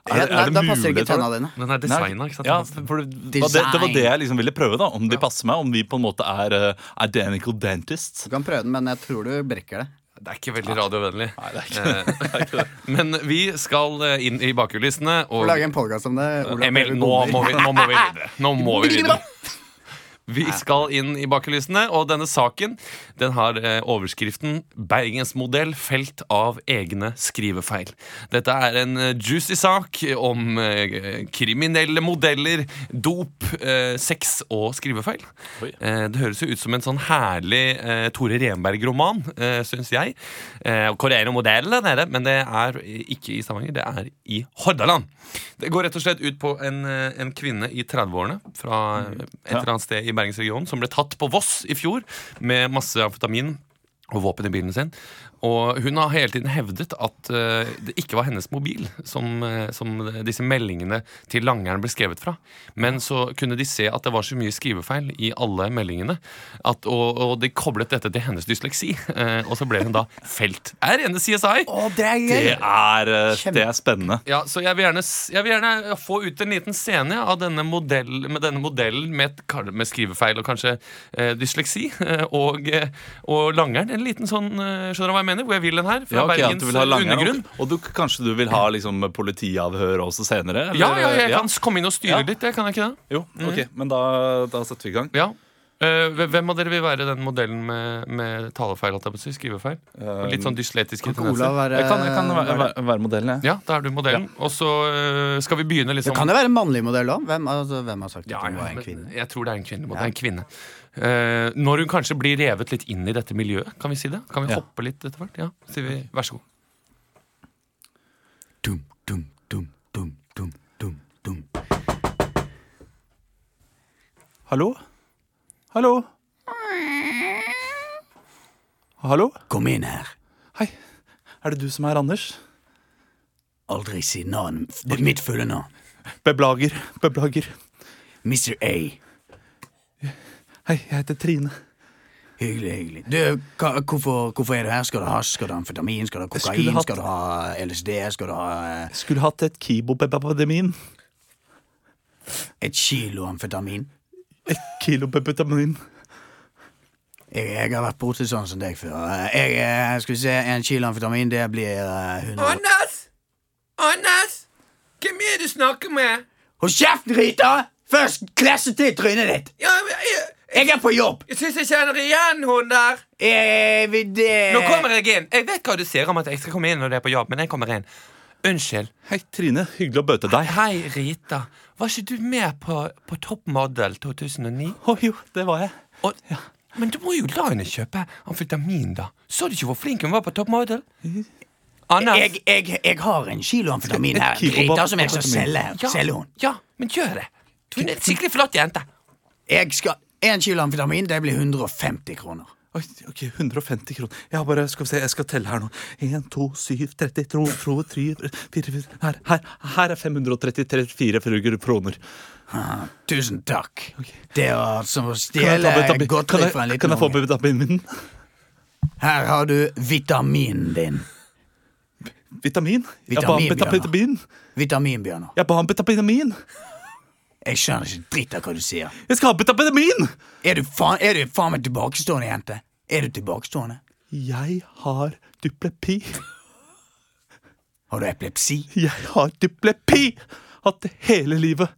Speaker 3: Ja, nei, da passer ikke tenna
Speaker 2: det?
Speaker 3: dine.
Speaker 1: Den er designa, ikke sant?
Speaker 2: Ja, for det, det, var det, det var det jeg liksom ville prøve, da. Om de passer meg. Om vi på en måte er uh, identical dentists.
Speaker 3: Du kan prøve den, men jeg tror du brekker det.
Speaker 1: Det er ikke veldig radiovennlig.
Speaker 2: Nei, det er ikke det. Det er ikke det.
Speaker 1: Men vi skal eh, inn i bakkulissene. Og
Speaker 3: lage en podkast om det. Ola,
Speaker 1: Emil, nå må, vi, nå må vi videre. Nå må vi videre. Vi skal inn i bakkulissene, og denne saken den har eh, overskriften 'Bergensmodell felt av egne skrivefeil'. Dette er en eh, juicy sak om eh, kriminelle modeller, dop, sex og skrivefeil.
Speaker 2: Oi.
Speaker 1: Det høres jo ut som en sånn herlig Tore Renberg-roman, syns jeg. Eh, hvor er det? Men det er ikke i Stavanger, det er i Hordaland. Det går rett og slett ut på en, en kvinne i 30-årene fra et eller annet sted i Bergensregionen som ble tatt på Voss i fjor med masse amfetamin og våpen i bilen sin. Og hun har hele tiden hevdet at uh, det ikke var hennes mobil som, uh, som disse meldingene til langeren ble skrevet fra. Men så kunne de se at det var så mye skrivefeil i alle meldingene, at, og, og de koblet dette til hennes dysleksi. Uh, og så ble hun da felt. Er rene CSI.
Speaker 3: Å, det er!
Speaker 2: Det er, uh, det er spennende.
Speaker 1: Ja, så jeg vil, gjerne, jeg vil gjerne få ut en liten scene av denne modell, med denne modellen med, et, med skrivefeil og kanskje dysleksi. og, og langeren. En liten sånn Skjønner du hva jeg mener? Hvor jeg vil den her? Fra
Speaker 2: Ja, okay,
Speaker 1: Bergens
Speaker 2: du vil ha
Speaker 1: eh, undergrunn.
Speaker 2: og, du, kanskje du vil ha liksom, politiavhør også senere? eller?
Speaker 1: Ja, ja, jeg kan komme inn og styre
Speaker 2: Ja.
Speaker 1: litt. Jeg kan jeg ikke det?
Speaker 2: Jo, ok, men da, da setter vi i gang.
Speaker 1: Ja. Uh, hvem av dere vil være den modellen med, med talefeil? jeg si, skrivefeil? Uh, litt sånn dysletiske
Speaker 3: Kan ikke
Speaker 1: tendenser.
Speaker 3: være
Speaker 2: Jeg kan, jeg kan være, være, være modellen, jeg.
Speaker 1: Ja, da er du modellen. Og så uh, skal vi begynne
Speaker 3: Det
Speaker 1: liksom
Speaker 3: kan jo være en mannlig modell òg. Hvem, altså, hvem har sagt at
Speaker 1: Ja,
Speaker 3: det
Speaker 1: ja,
Speaker 3: var en kvinne?
Speaker 1: Jeg tror det er en kvinne. Det
Speaker 3: Ja.
Speaker 1: en kvinne. Eh, når hun kanskje blir revet litt inn i dette miljøet, kan vi si det? Kan vi
Speaker 2: Ja.
Speaker 1: hoppe litt etter hvert? Ja, sier vi vær så god.
Speaker 3: Dum, dum, dum, dum, dum, dum, dum.
Speaker 2: Hallo? Hallo? Hallo?
Speaker 3: Kom inn her.
Speaker 2: Hei. Er det du som er Anders?
Speaker 3: Aldri si navn. Det er mitt fulle navn.
Speaker 2: Beklager. Beklager.
Speaker 3: Mr. A.
Speaker 2: Hei, jeg heter Trine.
Speaker 3: Hyggelig, hyggelig. Du, hva, hvorfor, hvorfor er du her? Skal du ha hasj? Skal du ha amfetamin? Skal du ha kokain?
Speaker 2: hatt-
Speaker 3: Skal du ha LSD? Skal du ha uh...
Speaker 2: Skulle hatt et kibopepademin.
Speaker 3: et kilo amfetamin?
Speaker 2: Et kilo pepetamin.
Speaker 3: Jeg, jeg har vært borti sånn som deg før. Jeg, Jeg, eh, skal vi se, En kilo amfetamin, det blir uh, 100
Speaker 1: Anders! Anders! Hvem er det du snakker med?
Speaker 3: Hold kjeften, Rita! Først klesset til trynet ditt!
Speaker 1: Ja, jeg,
Speaker 3: Jeg er på jobb!
Speaker 1: jeg syns jeg kjenner igjen hun der.
Speaker 3: Eh, det
Speaker 1: Nå kommer jeg inn. Jeg vet hva du sier om at jeg skal komme inn når du er på jobb, men jeg kommer inn. Unnskyld.
Speaker 2: Hei, Trine. Hyggelig å bøte deg.
Speaker 1: Hei, Rita. Var ikke du med på, på Top Model 2009?
Speaker 2: Å jo, det var jeg.
Speaker 1: Og, Men du må jo la henne kjøpe amfetamin, da. Så du ikke hvor flink hun var på Top Model?
Speaker 8: Anders.
Speaker 3: Jeg, jeg, jeg har en kilo amfetamin her.
Speaker 2: Rita,
Speaker 3: Drita som jeg skal selge.
Speaker 8: Ja,
Speaker 3: selge hun.
Speaker 8: ja, men gjør det. Du er en skikkelig flott jente.
Speaker 3: Jeg skal En kilo amfetamin, det blir 150 kroner.
Speaker 2: Oi, ok, 150 kroner. Jeg har bare, skal vi se, jeg skal telle her nå. 1, 2, 7, 30, 2, 2, 3, 4, her, her, her er 533 kroner.
Speaker 3: Ah, tusen takk. Det var som å stjele godteri fra en
Speaker 2: jeg, kan jeg få
Speaker 3: unge.
Speaker 2: vitaminen min?
Speaker 3: Her har du vitaminen din.
Speaker 2: Vitamin? Jeg ba om
Speaker 3: Vitamin, Bjørnar.
Speaker 2: vitamin.
Speaker 3: Vitaminbjørner.
Speaker 2: Jeg ba om vitamin.
Speaker 3: Jeg skjønner ikke dritt av hva du sier.
Speaker 2: Jeg skal ha vitamin!
Speaker 3: Er du faen, er du faen meg tilbakestående, jente? Er du tilbakestående?
Speaker 2: Jeg har duplepi.
Speaker 3: Har du epilepsi?
Speaker 2: Jeg har duplepi! Hatt det hele livet.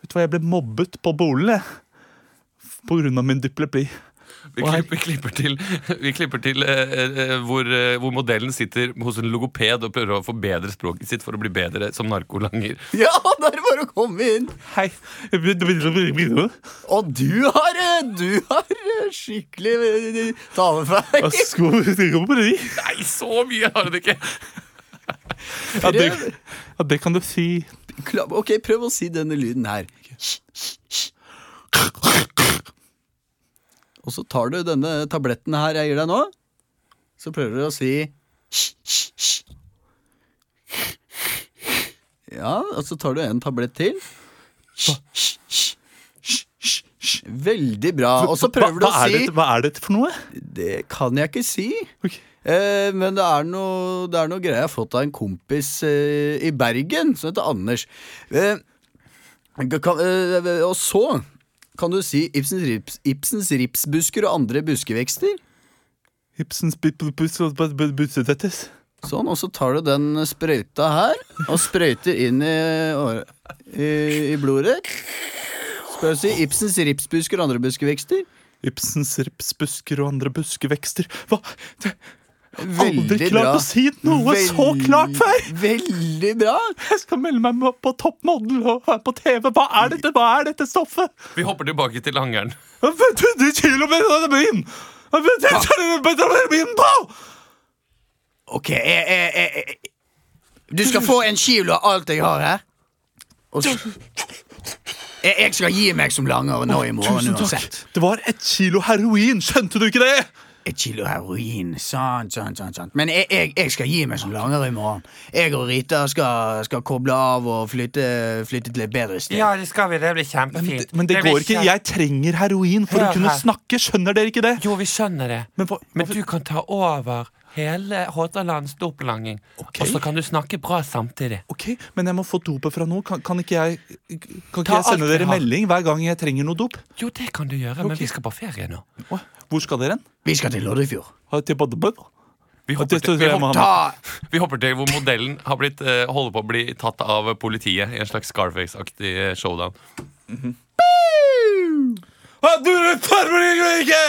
Speaker 2: Vet du hva, jeg ble mobbet på bolen, jeg. På grunn av min duplepi.
Speaker 1: Vi klipper, klipper til, vi klipper til eh, eh, hvor, eh, hvor modellen sitter hos en logoped og prøver å forbedre språket sitt for å bli bedre som narkolanger.
Speaker 3: Ja, da er det bare å komme inn.
Speaker 2: Hei.
Speaker 3: Og du har eh, Du har eh, skikkelig eh, talefeil.
Speaker 1: Nei, så mye har hun ikke!
Speaker 2: Ja, det, ja, det kan du si.
Speaker 3: Kla- Ok, prøv å si denne lyden her. Og så tar du denne tabletten her jeg gir deg nå. Så prøver du å si Ja, og så tar du en tablett til. Veldig bra. Og så prøver du å si
Speaker 2: Hva er dette for noe?
Speaker 3: Det kan jeg ikke si. Eh, men det er noe, det er noe greier jeg har fått av en kompis eh, i Bergen som heter Anders. Eh, kan, eh, og så kan du si Ibsens, rips, Ibsens ripsbusker og andre buskevekster.
Speaker 2: Ibsens bussetettes.
Speaker 3: Sånn, og så tar du den sprøyta her og sprøyter inn i, i, i blodet du si Ibsens ripsbusker og andre buskevekster?
Speaker 2: Ibsens ripsbusker og andre buskevekster. Hva? Det,
Speaker 3: Veldig
Speaker 2: aldri klart
Speaker 3: bra.
Speaker 2: å si noe så klart før!
Speaker 3: Veldig bra!
Speaker 2: Jeg skal melde meg på Topp Model og være på TV. Hva er dette Hva er dette stoffet?
Speaker 1: Vi hopper tilbake til hangeren.
Speaker 2: 100 km vitamin! 100 kilo vitamin på!
Speaker 3: Ok, jeg, jeg, jeg, jeg. Du skal få en kilo av alt jeg har her. Og så, jeg, skal gi meg som langer nå i morgen uansett.
Speaker 2: Det var ett kilo heroin. Skjønte du ikke det?
Speaker 3: Et kilo heroin. Sant, sant, sant. sant. Men jeg, jeg, jeg skal gi meg som langer i morgen. Jeg og Rita skal, skal koble av og flytte, flytte til et bedre sted.
Speaker 8: Ja, det skal vi. Det blir
Speaker 2: Men,
Speaker 8: kjempefint.
Speaker 2: det- men det
Speaker 8: det
Speaker 2: går ikke.
Speaker 8: kjempe-
Speaker 2: Jeg trenger heroin for
Speaker 8: Hør
Speaker 2: å kunne
Speaker 8: her.
Speaker 2: snakke. Skjønner dere ikke det?
Speaker 8: Jo, vi skjønner det.
Speaker 2: Men for,
Speaker 8: Men du kan ta over hele Hordalands dopelanging.
Speaker 2: Okay.
Speaker 8: Og så kan du snakke bra samtidig.
Speaker 2: Ok, Men jeg må få dopet fra noe. Kan, kan ikke jeg Kan ikke jeg sende dere melding hver gang jeg trenger noe dop?
Speaker 8: Jo, det kan du gjøre, men vi skal på ferie nå.
Speaker 2: Åh, Hvor skal dere hen?
Speaker 3: Vi skal til Loddefjord.
Speaker 2: Til Badebød?
Speaker 1: Vi hopper, til, vi, hopper.
Speaker 3: Ta
Speaker 1: vi hopper til hvor modellen har blitt, uh, holder på å bli tatt av politiet i en slags Scarface-aktig showdown. showdown.
Speaker 2: Ah, dere farmer ikke!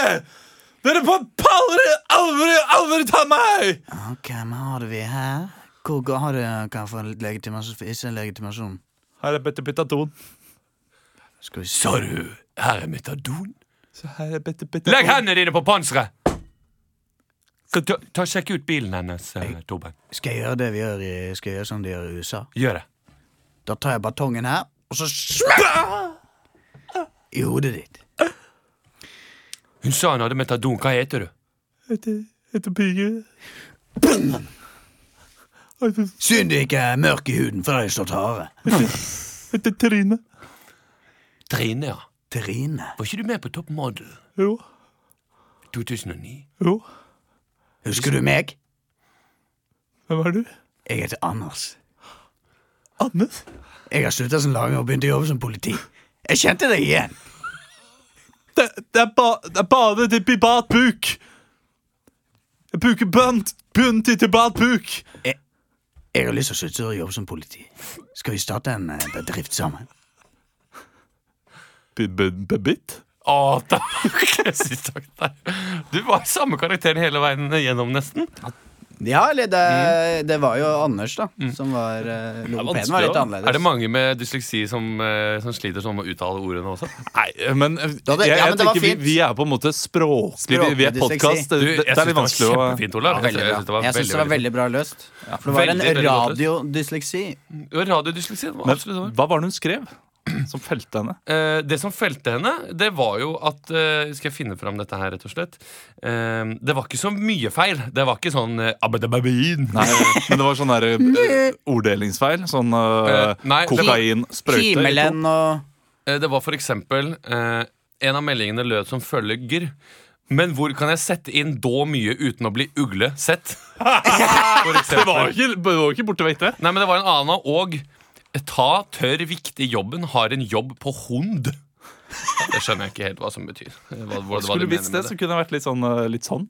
Speaker 2: Dere får aldri, aldri, aldri ta meg!
Speaker 3: Ok, Hvem har vi her? Hvor har du hva for få legitimasjon? Ikke legitimasjon.
Speaker 2: Her er Bette
Speaker 3: Skal vi se.
Speaker 8: Sa du her er metadon?
Speaker 2: Så her er bitte. Petadon.
Speaker 8: Legg hendene dine på panseret! Ta, ta Sjekk ut bilen hennes, eh, Torben.
Speaker 3: Skal jeg gjøre det vi gjør i, skal jeg gjøre som de gjør i USA?
Speaker 8: Gjør det.
Speaker 3: Da tar jeg batongen her, og så smekk i hodet ditt.
Speaker 8: Hun sa hun hadde metadon. Hva heter du?
Speaker 2: Heter, heter Pige.
Speaker 3: Synd du ikke er mørk i huden, for da hadde jeg stått harde.
Speaker 2: heter Trine.
Speaker 8: Trine, ja.
Speaker 3: Trine.
Speaker 8: Var ikke du med på Top Model
Speaker 2: Jo,
Speaker 8: 2009?
Speaker 2: jo.
Speaker 3: Husker du meg?
Speaker 2: Hvem er du?
Speaker 3: Jeg heter Anders.
Speaker 2: Anders?
Speaker 3: Jeg har slutta som lager og begynt å jobbe som politi. Jeg kjente deg igjen.
Speaker 2: Det, det, er ba, det er bare til privat bruk. Jeg bruker bunt, bunt til privat bruk.
Speaker 3: Jeg, jeg har lyst til å slutte å jobbe som politi. Skal vi starte en eh, bedrift sammen?
Speaker 2: Bebit?
Speaker 1: Å, takk! Jeg. Du var samme karakteren hele veien gjennom, nesten.
Speaker 3: Ja, eller det, det var jo Anders, da, som var uh, Logopeden var litt annerledes.
Speaker 1: Er det mange med dysleksi som, eh, som sliter sånn med å uttale ordene også?
Speaker 2: Nei, men eh,
Speaker 3: Da det-
Speaker 2: jeg,
Speaker 3: ja, men
Speaker 2: tenker vi, vi er på en måte språklige. Vi, vi er podkast. Det, det,
Speaker 1: jeg
Speaker 2: er litt vanskelig å
Speaker 1: Kjempefint, Olav.
Speaker 3: Ja,
Speaker 1: Jeg syns det var veldig,
Speaker 3: det var
Speaker 1: veldig
Speaker 3: veldig bra løst. For det var en
Speaker 1: Veldig, en
Speaker 3: radiodysleksi.
Speaker 1: Radiodysleksi.
Speaker 2: hva var det hun skrev som felte henne?
Speaker 1: Eh, det som felte henne, det var jo at eh, Skal jeg finne fram dette her, rett og slett? Eh, det var ikke så mye feil. Det var ikke sånn uh, abedababin.
Speaker 2: Nei, men det var sånn der eh, orddelingsfeil. Sånn eh,
Speaker 1: Eh, nei, det var-
Speaker 2: kokain, sprøyte i to.
Speaker 3: Og
Speaker 1: Eh, det var for eksempel eh, En av meldingene lød som følger Men hvor kan jeg sette inn da mye uten å bli ugle sett? For
Speaker 2: Det var jo ikke, det var ikke borte vekk, det.
Speaker 1: Nei, men det var en annen og Ta tørr viktig jobben Har en jobb på hund Det skjønner jeg ikke helt hva som betyr hva, hva, hva
Speaker 2: Skulle
Speaker 1: du
Speaker 2: visst det,
Speaker 1: det,
Speaker 2: så kunne det vært litt sånn. eh, Litt sånn.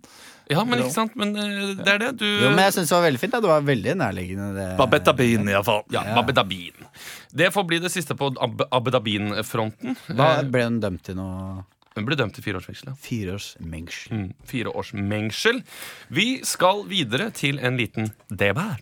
Speaker 1: Ja, men ikke sant, men eh, det er det du
Speaker 3: Jo, men jeg syns det var veldig fint. Da. Det var veldig nærliggende. Det.
Speaker 2: Babetabin, iallfall.
Speaker 1: Ja, Abedabin Det får bli det siste på Ab Abedabin-fronten
Speaker 3: Hva
Speaker 1: Eh,
Speaker 3: ble hun dømt til noe?
Speaker 1: Hun ble dømt til fire års fengsel ja.
Speaker 3: Fire års mengsel.
Speaker 1: Mm, fire års mengsel. Vi skal videre til en liten debatt.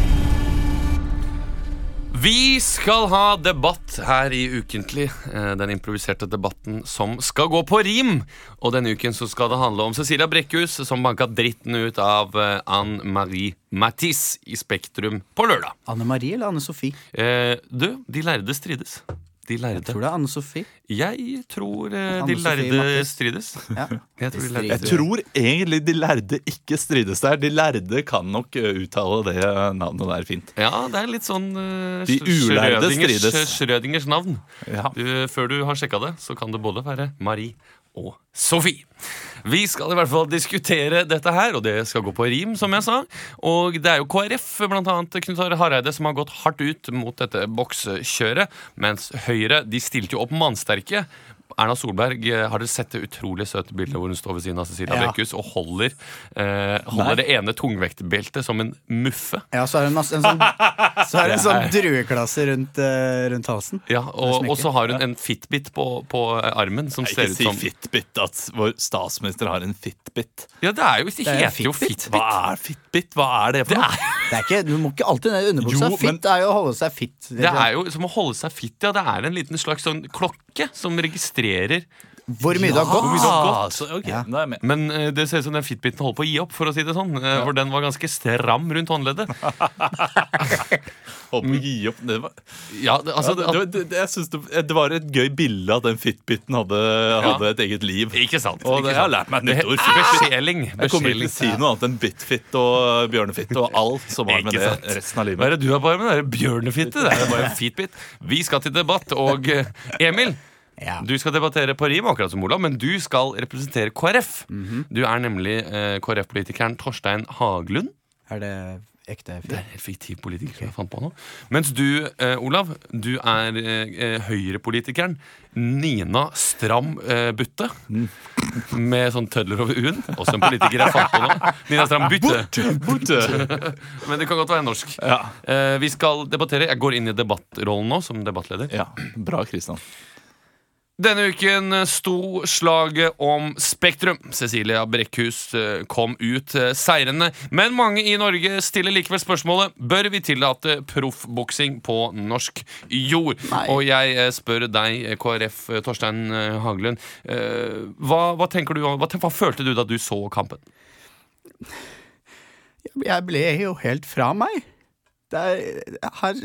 Speaker 1: Vi skal ha debatt her i Ukentlig. eh, Den improviserte debatten som skal gå på rim. Og denne uken så skal det handle om Cecilia Brekkhus som banka dritten ut av eh, Anne Marie Matisse i Spektrum på lørdag.
Speaker 3: Anne Marie eller Anne Sofie?
Speaker 1: Eh, du, de lærde strides. De lærde.
Speaker 3: Jeg tror det er Anne Sofie.
Speaker 1: Jeg tror eh, de lærde strides.
Speaker 3: Ja.
Speaker 1: Jeg tror de lærde
Speaker 2: Jeg tror egentlig de lærde ikke strides der. De lærde kan nok eh, uttale det navnet der fint.
Speaker 1: Ja, det er litt sånn uh,
Speaker 2: De ulærde strides.
Speaker 1: Schrødingers navn.
Speaker 2: Ja.
Speaker 1: Du, før du har sjekka det, så kan det både være Marie og Sophie. Vi skal i hvert fall diskutere dette her, og det skal gå på rim, som jeg sa. Og det er jo KrF, blant annet Knut Are Hareide, som har gått hardt ut mot dette boksekjøret. Mens Høyre de stilte jo opp mannsterke. Erna Solberg, eh, har dere sett det utrolig søte bildet hvor hun står ved siden av Cecilia
Speaker 3: Ja.
Speaker 1: Brekkhus og holder, eh, holder det ene tungvektbeltet som en muffe?
Speaker 3: Ja, så er det en, masse, en sånn, så er det en sånn drueklasse rundt, eh, rundt halsen.
Speaker 1: Ja, og, og så har hun en Fitbit på, på armen som
Speaker 2: Nei,
Speaker 1: ser
Speaker 2: Ikke si Fitbit, at vår statsminister har en Fitbit.
Speaker 1: Ja, det er jo, det
Speaker 3: er heter
Speaker 1: heter jo
Speaker 3: Fitbit.
Speaker 1: Fitbit.
Speaker 2: Hva er Fitbit? Hva er det for
Speaker 1: Det
Speaker 2: noe?
Speaker 1: er,
Speaker 3: Det er ikke, du må ikke alltid ned i underbuksa. Fit er jo å holde seg fit.
Speaker 1: det er jo som å holde seg fit. Ja, det er en liten slags sånn klokke som registrerer
Speaker 3: Hvor mye du har gått.
Speaker 2: Ah, så, ok,
Speaker 3: Ja.
Speaker 2: da er jeg.
Speaker 1: Men uh, det ser ut som den Fitbiten holder på å gi opp, for å si det sånn. eh, For den var ganske stram rundt håndleddet.
Speaker 2: Holdt på å gi opp. Det var,
Speaker 1: Ja, det, altså,
Speaker 2: ja, det, det, det, jeg synes det, det var et gøy bilde at den Fitbiten hadde, hadde et eget liv.
Speaker 1: Ikke sant.
Speaker 2: Og
Speaker 1: ikke
Speaker 2: det, jeg har lært meg et nytt ord.
Speaker 1: Besjeling.
Speaker 2: Jeg kommer ikke til å si noe annet enn Bitfit og bjørnefitte og alt som har med det resten av
Speaker 1: Hva
Speaker 2: livet.
Speaker 1: er det du har bare med? Er bjørnefitte. Det er bare en fitbit. Vi skal til debatt, og eh, Emil
Speaker 3: Ja.
Speaker 1: Du skal debattere på rim, akkurat som Olav, men du skal representere KrF.
Speaker 3: Mhm.
Speaker 1: Du er nemlig eh, KrF-politikeren Torstein Haglund.
Speaker 3: Er det ekte
Speaker 1: Det er en fiktiv politiker som jeg fant på nå. Mens du, eh, Olav, du er eh, Høyre-politikeren Nina Stram eh, Butte.
Speaker 2: Mm.
Speaker 1: Med sånn tødler over u-en. Også en politiker jeg fant på nå. Nina Stram Butte.
Speaker 2: Butte.
Speaker 1: Men det kan godt være norsk.
Speaker 2: Ja.
Speaker 1: Eh, vi skal debattere. Jeg går inn i debattrollen nå, som debattleder.
Speaker 2: ja, bra, Kristian.
Speaker 1: Denne uken sto slaget om Spektrum. Cecilia Brekkhus eh, kom ut eh, seirende. Men mange i Norge stiller likevel spørsmålet Bør vi tillate proffboksing på norsk jord.
Speaker 3: Nei.
Speaker 1: Og jeg eh, spør deg, KrF Torstein Hagelund, Haglund. Hva, hva tenker du, hva, hva følte du da du så kampen?
Speaker 3: Jeg ble jo helt fra meg. Er, her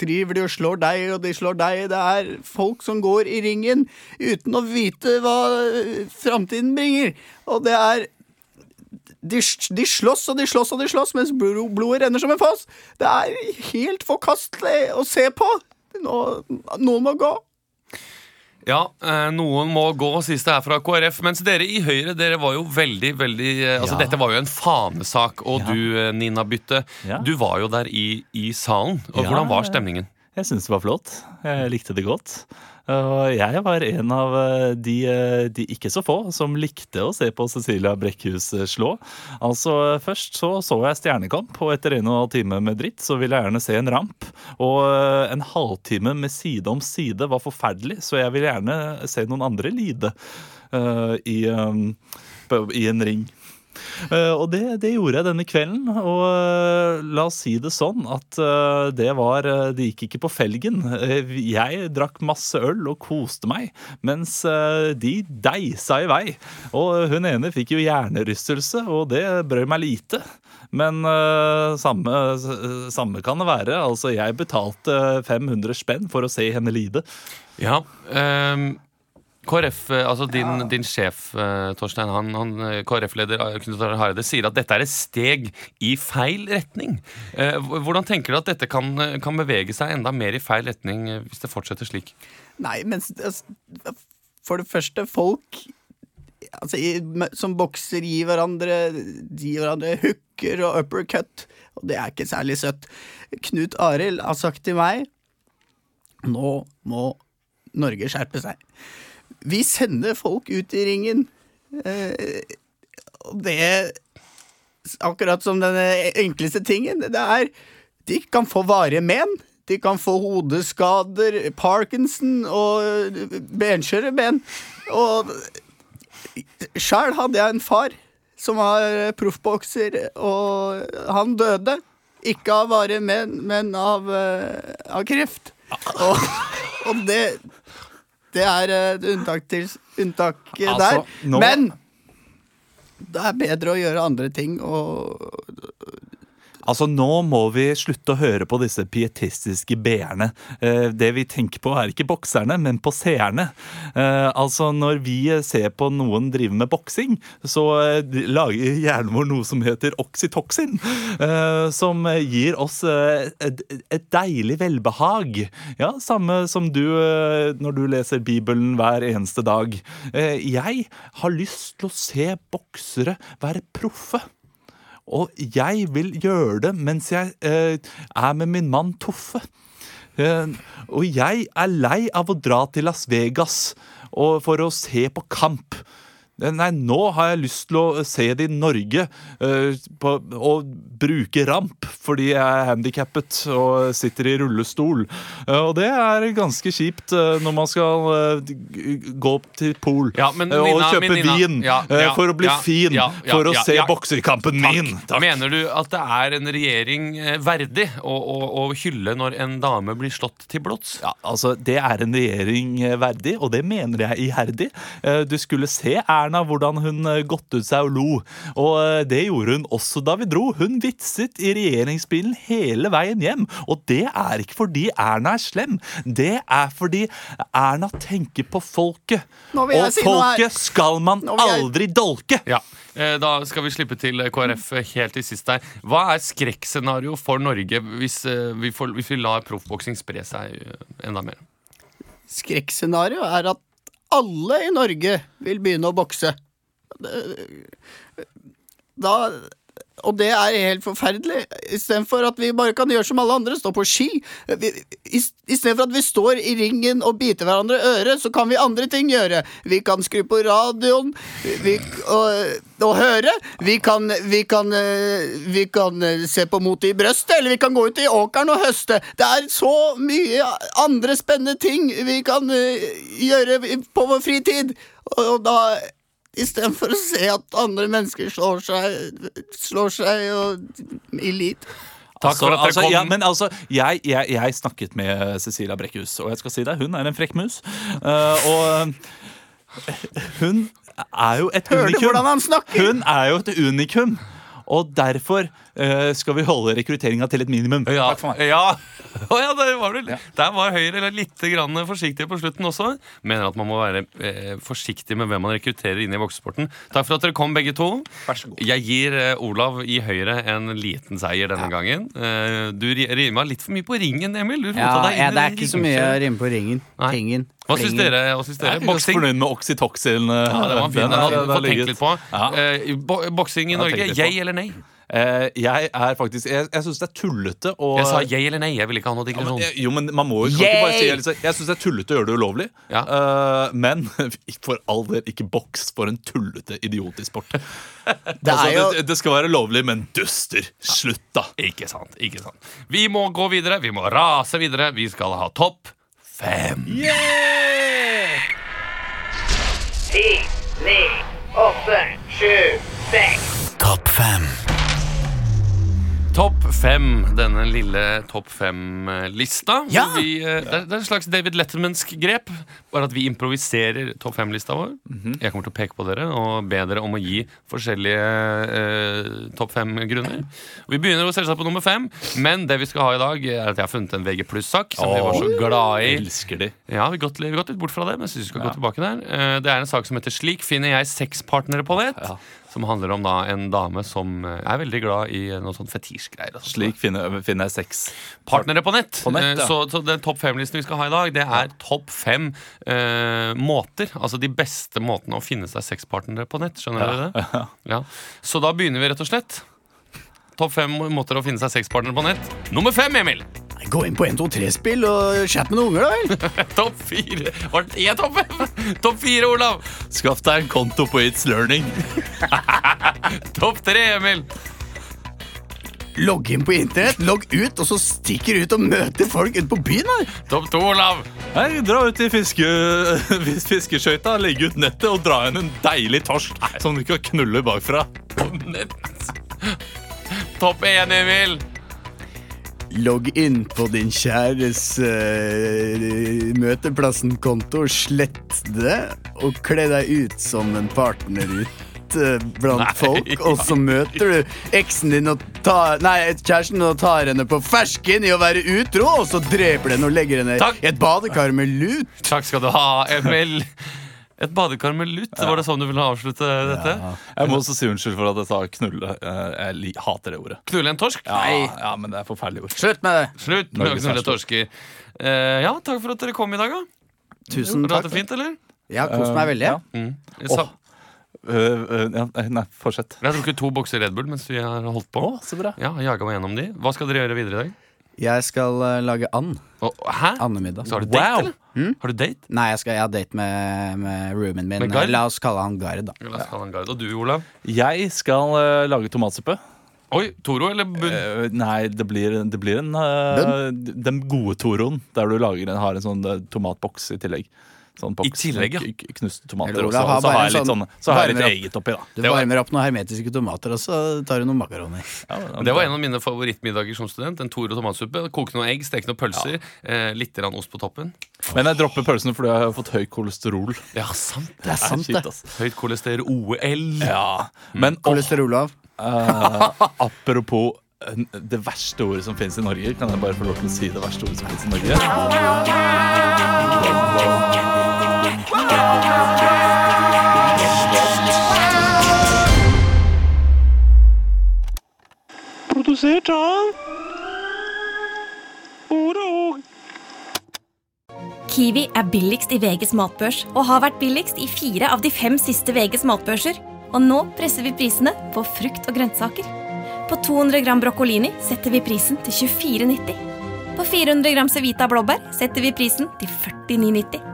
Speaker 3: driver de og slår deg, og de slår deg. Det er folk som går i ringen uten å vite hva framtiden bringer. Og det er de, de slåss og de slåss og de slåss mens blodet renner som en foss. Det er helt forkastelig å se på. Nå, noen må gå.
Speaker 1: Ja, eh, noen må gå, sies det her fra KrF. Mens dere i Høyre dere var jo veldig, veldig eh, Altså,
Speaker 2: Ja.
Speaker 1: Dette var jo en fanesak. Og
Speaker 2: Ja.
Speaker 1: du, eh, Nina Bytte,
Speaker 2: Ja.
Speaker 1: du var jo der i, i salen. Og Hvordan var stemningen?
Speaker 2: Jeg syns det var flott. Jeg likte det godt. Og jeg var en av eh, de, eh, de ikke så få som likte å se på Cecilia Brekkhus eh, slå. Altså, Først så så jeg Stjernekamp, og etter en og en halv time med dritt så ville jeg gjerne se en ramp. Og en halvtime med side om side var forferdelig, så jeg ville gjerne se noen andre lide uh, i, um, i en ring. Eh, og det, det gjorde jeg denne kvelden. Og eh, la oss si det sånn at eh, det var Det gikk ikke på felgen. Jeg drakk masse øl og koste meg, mens de deisa i vei. Og hun ene fikk jo hjernerystelse, og det brød meg lite. Men samme, samme kan det være. Altså, jeg betalte 500 spenn for å se henne lide.
Speaker 1: Ja. ehm, KrF, eh, altså din, din sjef, eh, Torstein, han, han, eh, KrF-leder Knut Arild Hareide, sier at dette er et steg i feil retning. Hvordan tenker du at dette kan, kan bevege seg enda mer i feil retning hvis det fortsetter slik?
Speaker 3: Nei, men altså, for det første, folk altså, som bokser gir hverandre gir hverandre hooker og uppercut, og det er ikke særlig søtt. Knut Arild har sagt til meg Nå må Norge skjerpe seg. Vi sender folk ut i ringen. Eh, og det Akkurat som den enkleste tingen. Det er De kan få varige men. De kan få hodeskader, parkinson og benskjøre ben. Og sjæl hadde jeg en far som var proffbokser, og han døde. Ikke av varige men, men av, eh, av kreft. Og, og det Det er et unntak til unntaket
Speaker 2: Altså,
Speaker 3: der. Men det er bedre å gjøre andre ting og
Speaker 2: Altså, Nå må vi slutte å høre på disse pietistiske B-erne. Eh, det vi tenker på, er ikke bokserne, men på seerne. Eh, altså, Når vi ser på noen drive med boksing, så eh, lager hjernen vår noe som heter oksytoksin. eh, som gir oss eh, et, deilig velbehag. Ja, Samme som du eh, når du leser Bibelen hver eneste dag. Eh, jeg har lyst til å se boksere være proffe. Og jeg vil gjøre det mens jeg eh, er med min mann Toffe. Eh, og jeg er lei av å dra til Las Vegas for å se på kamp. Eh, Nei, nå har jeg lyst til å se det i Norge uh, på, og bruke ramp fordi jeg er handikappet og sitter i rullestol. Uh, og det er ganske kjipt uh, når man skal eh, gå til Pol
Speaker 1: Ja, men
Speaker 2: eh, og
Speaker 1: Nina,
Speaker 2: kjøpe
Speaker 1: Nina,
Speaker 2: vin
Speaker 1: ja,
Speaker 2: eh,
Speaker 1: ja,
Speaker 2: for å bli fin for å se boksekampen min. Takk.
Speaker 1: Mener du at det er en regjering eh, verdig å, å, å hylle når en dame blir slått til blods?
Speaker 2: Ja, altså Det er en regjering eh, verdig, og det mener jeg iherdig. Eh, Du skulle se Erna hvordan hun gått godtet seg og lo. Og eh, det gjorde hun også da vi dro. Hun vitset i regjeringsbilen hele veien hjem. Og det er ikke fordi Erna er slem. Det er fordi Erna tenker på folket. Og
Speaker 3: si
Speaker 2: folket skal man
Speaker 3: jeg-
Speaker 2: aldri dolke.
Speaker 1: Ja, eh, Da skal vi slippe til KrF helt til sist her. Hva er skrekkscenarioet for Norge hvis eh, vi, får, hvis vi lar proffboksing spre seg eh, enda mer?
Speaker 3: Skrekkscenarioet er at alle i Norge vil begynne å bokse. Da og det er helt forferdelig. Istedenfor at vi bare kan gjøre som alle andre, stå på ski. Istedenfor at vi står i ringen og biter hverandre i øret, så kan vi andre ting gjøre. Vi kan skru på radioen vi, og, og høre. Vi kan, vi, kan, eh, vi kan eh, se på motet i brøstet, eller vi kan gå ut i åkeren og høste. Det er så mye andre spennende ting vi kan eh, gjøre på vår fritid. Og, og da Istedenfor å se at andre mennesker slår seg, slår seg og, i lit.
Speaker 1: Takk for at dere
Speaker 2: altså,
Speaker 1: kom.
Speaker 2: ja, men altså, jeg, jeg, jeg snakket med Cecilia Brekkhus, og jeg skal si deg, hun er en frekk mus. Uh, og hun er jo et
Speaker 3: Hører du
Speaker 2: unikum.
Speaker 3: hvordan han snakker?
Speaker 2: Hun er jo et unikum. Og derfor eh, skal vi holde rekrutteringa til et minimum.
Speaker 1: Ja,
Speaker 2: Takk for meg.
Speaker 1: ja. Oh, ja, der var, ja. der var Høyre litt grann forsiktig på slutten også. Mener at man må være eh, forsiktig med hvem man rekrutterer inn i voksesporten. Takk for at dere kom, begge to.
Speaker 2: Vær så god.
Speaker 1: Jeg gir eh, Olav i Høyre en liten seier denne gangen. Eh, du ri- rima litt for mye på ringen, Emil. Du
Speaker 3: Ja,
Speaker 1: deg inn
Speaker 3: ja, det er ikke så mye å rime på ringen.
Speaker 1: Nei.
Speaker 3: Tingen.
Speaker 1: Hva syns dere? Hva syns
Speaker 2: Jeg
Speaker 1: dere?
Speaker 2: er
Speaker 1: Boksing?
Speaker 2: fornøyd med Oxytocin. eh,
Speaker 1: Ja, det var fin. Den
Speaker 2: er-
Speaker 1: hadde du fått tenkt litt på.
Speaker 2: Ja.
Speaker 1: Eh, boksing i Norge,
Speaker 2: jeg
Speaker 1: yay eller nei?
Speaker 2: Eh, jeg er faktisk Jeg, jeg syns det er tullete å
Speaker 1: Jeg sa yay eller nei. Jeg vil ikke ha noe digresjon.
Speaker 2: jeg- jo, men man må jo ikke bare si liksom, Jeg syns det er tullete å gjøre det ulovlig.
Speaker 1: Ja.
Speaker 2: Uh, men for all del, ikke boks for en tullete, idiot i sport.
Speaker 3: Det
Speaker 2: altså,
Speaker 3: jo
Speaker 2: det, det skal være lovlig, men duster. Slutt, da.
Speaker 1: Ikke sant. ikke sant Vi må gå videre. Vi må rase videre. Vi skal ha topp fem. Yeah!
Speaker 9: Ti, ni, åtte, sju, seks.
Speaker 10: Topp fem.
Speaker 1: Topp fem, denne lille topp fem-lista.
Speaker 3: Ja!
Speaker 1: Vi, eh, det, er, det er et slags David Lettermansk grep. Bare at vi improviserer topp fem-lista vår.
Speaker 2: Mhm.
Speaker 1: Jeg kommer til å peke på dere og be dere om å gi forskjellige eh, topp fem-grunner. Vi begynner jo selvsagt på nummer fem, men det vi skal ha i dag, er at jeg har funnet en VG pluss-sak som vi var så glad i.
Speaker 2: Elsker de.
Speaker 1: Ja, vi har gått, gått litt bort fra det, men jeg synes vi skal gå tilbake der. Eh, Det er en sak som heter 'Slik finner jeg sexpartnere på nett'. Som handler om da en dame som eh, er veldig glad i noe sånn fetisjgreier. altså.
Speaker 2: Slik finner, finner jeg sex.
Speaker 1: Partnere på nett.
Speaker 2: På nett,
Speaker 1: Eh,
Speaker 2: ja.
Speaker 1: så, så den topp fem-listen vi skal ha i dag, det er topp fem eh, måter. Altså de beste måtene å finne seg sexpartnere på nett. Skjønner dere det? Ja. Så da begynner vi rett og slett. Topp fem måter å finne seg sexpartnere på nett. Nummer fem, Emil!
Speaker 3: Gå inn på 123-spill og chat med noen unger, da vel?
Speaker 1: Topp fire. Var det én topp fem? Topp fire, Olav!
Speaker 2: Skaff deg en konto på It's Learning.
Speaker 1: Topp tre, Emil!
Speaker 3: Logg inn på internett, logg ut, og så stikker ut og møter folk ute på byen. da
Speaker 1: Topp to, Olav!
Speaker 2: Nei, dra ut i fiske, fiskeskøyta, legge ut nettet og dra igjen en deilig torsk som du kan knulle bakfra.
Speaker 1: På nett. Topp én, Emil!
Speaker 3: Logg inn på din kjæres uh, møteplassen-konto, slett det, og kle deg ut som en partner ute blant
Speaker 1: Nei.
Speaker 3: folk, og så møter du eksen din og tar, nei, kjæresten og tar henne på fersken i å være utro, og så dreper den og legger henne i et badekar med lut.
Speaker 1: Takk skal du ha, Emil. Et badekar med lutt. Var det sånn du ville avslutte dette?
Speaker 2: Jeg må også si unnskyld for at jeg sa knulle. Eh, Jeg li- hater det ordet.
Speaker 1: Knulle en torsk?
Speaker 2: Ja, ja, men det er forferdelig ord.
Speaker 3: Slutt med det.
Speaker 1: Slutt med å knulle torsker. Uh, ja, takk for at dere kom i dag, da.
Speaker 3: Tusen
Speaker 1: Har du hatt det fint, eller?
Speaker 3: Jeg har kost meg veldig.
Speaker 2: Ja.
Speaker 1: Mm.
Speaker 2: Åh. Uh, ja, nei, nei, fortsett.
Speaker 1: Jeg har drukket to bokser Red Bull mens vi har holdt på.
Speaker 2: Oh, så bra.
Speaker 1: Ja, Jaga meg gjennom de. Hva skal dere gjøre videre i dag?
Speaker 3: Jeg skal eh, lage and.
Speaker 1: Å, hæ?
Speaker 3: Andemiddag.
Speaker 1: Så har du date,
Speaker 2: Wow.
Speaker 1: eller? Har du date?
Speaker 3: Nei, jeg skal jeg har date med, med roomien min.
Speaker 1: Med Gard?
Speaker 3: La oss kalle han Gard, da.
Speaker 1: La oss kalle han Gard. Og du, Olav?
Speaker 2: Jeg skal øh, lage tomatsuppe.
Speaker 1: Oi, Toro eller bunn?
Speaker 2: Eh, nei, det blir, det blir en øh, Den gode Toroen, der du lager en, har en sånn øh, tomatboks i tillegg. Sånn boks
Speaker 1: I tillegg, ja.
Speaker 2: knuste tomater.
Speaker 3: også.
Speaker 2: Og så,
Speaker 3: har
Speaker 2: så har jeg litt
Speaker 3: sånn-
Speaker 2: sånn, så har jeg litt eget oppi, da.
Speaker 3: Du varmer opp noen hermetiske tomater, og så tar du noen makaroni.
Speaker 2: Ja,
Speaker 1: Det var en av mine favorittmiddager som student. En Toro tomatsuppe. Koke noen egg, steke noen pølser. Eh, litt grann ost på toppen.
Speaker 2: Men jeg dropper pølsene fordi jeg har fått høyt kolesterol.
Speaker 1: Ja, sant
Speaker 3: Det er sant, det.
Speaker 1: Høyt kolesterol OL.
Speaker 2: Ja, Men
Speaker 3: Kolesterol av.
Speaker 2: eh, apropos det verste ordet som finnes i Norge. Kan jeg bare få lov til å si det verste ordet som finnes i Norge?
Speaker 11: Produsert av
Speaker 12: Kiwi er billigst i VGs matbørs og har vært billigst i fire av de fem siste VGs matbørser. Og nå presser vi prisene på frukt og grønnsaker. På 200 gram broccolini setter vi prisen til 24,90. På 400 gram Cevita blåbær setter vi prisen til 49,90.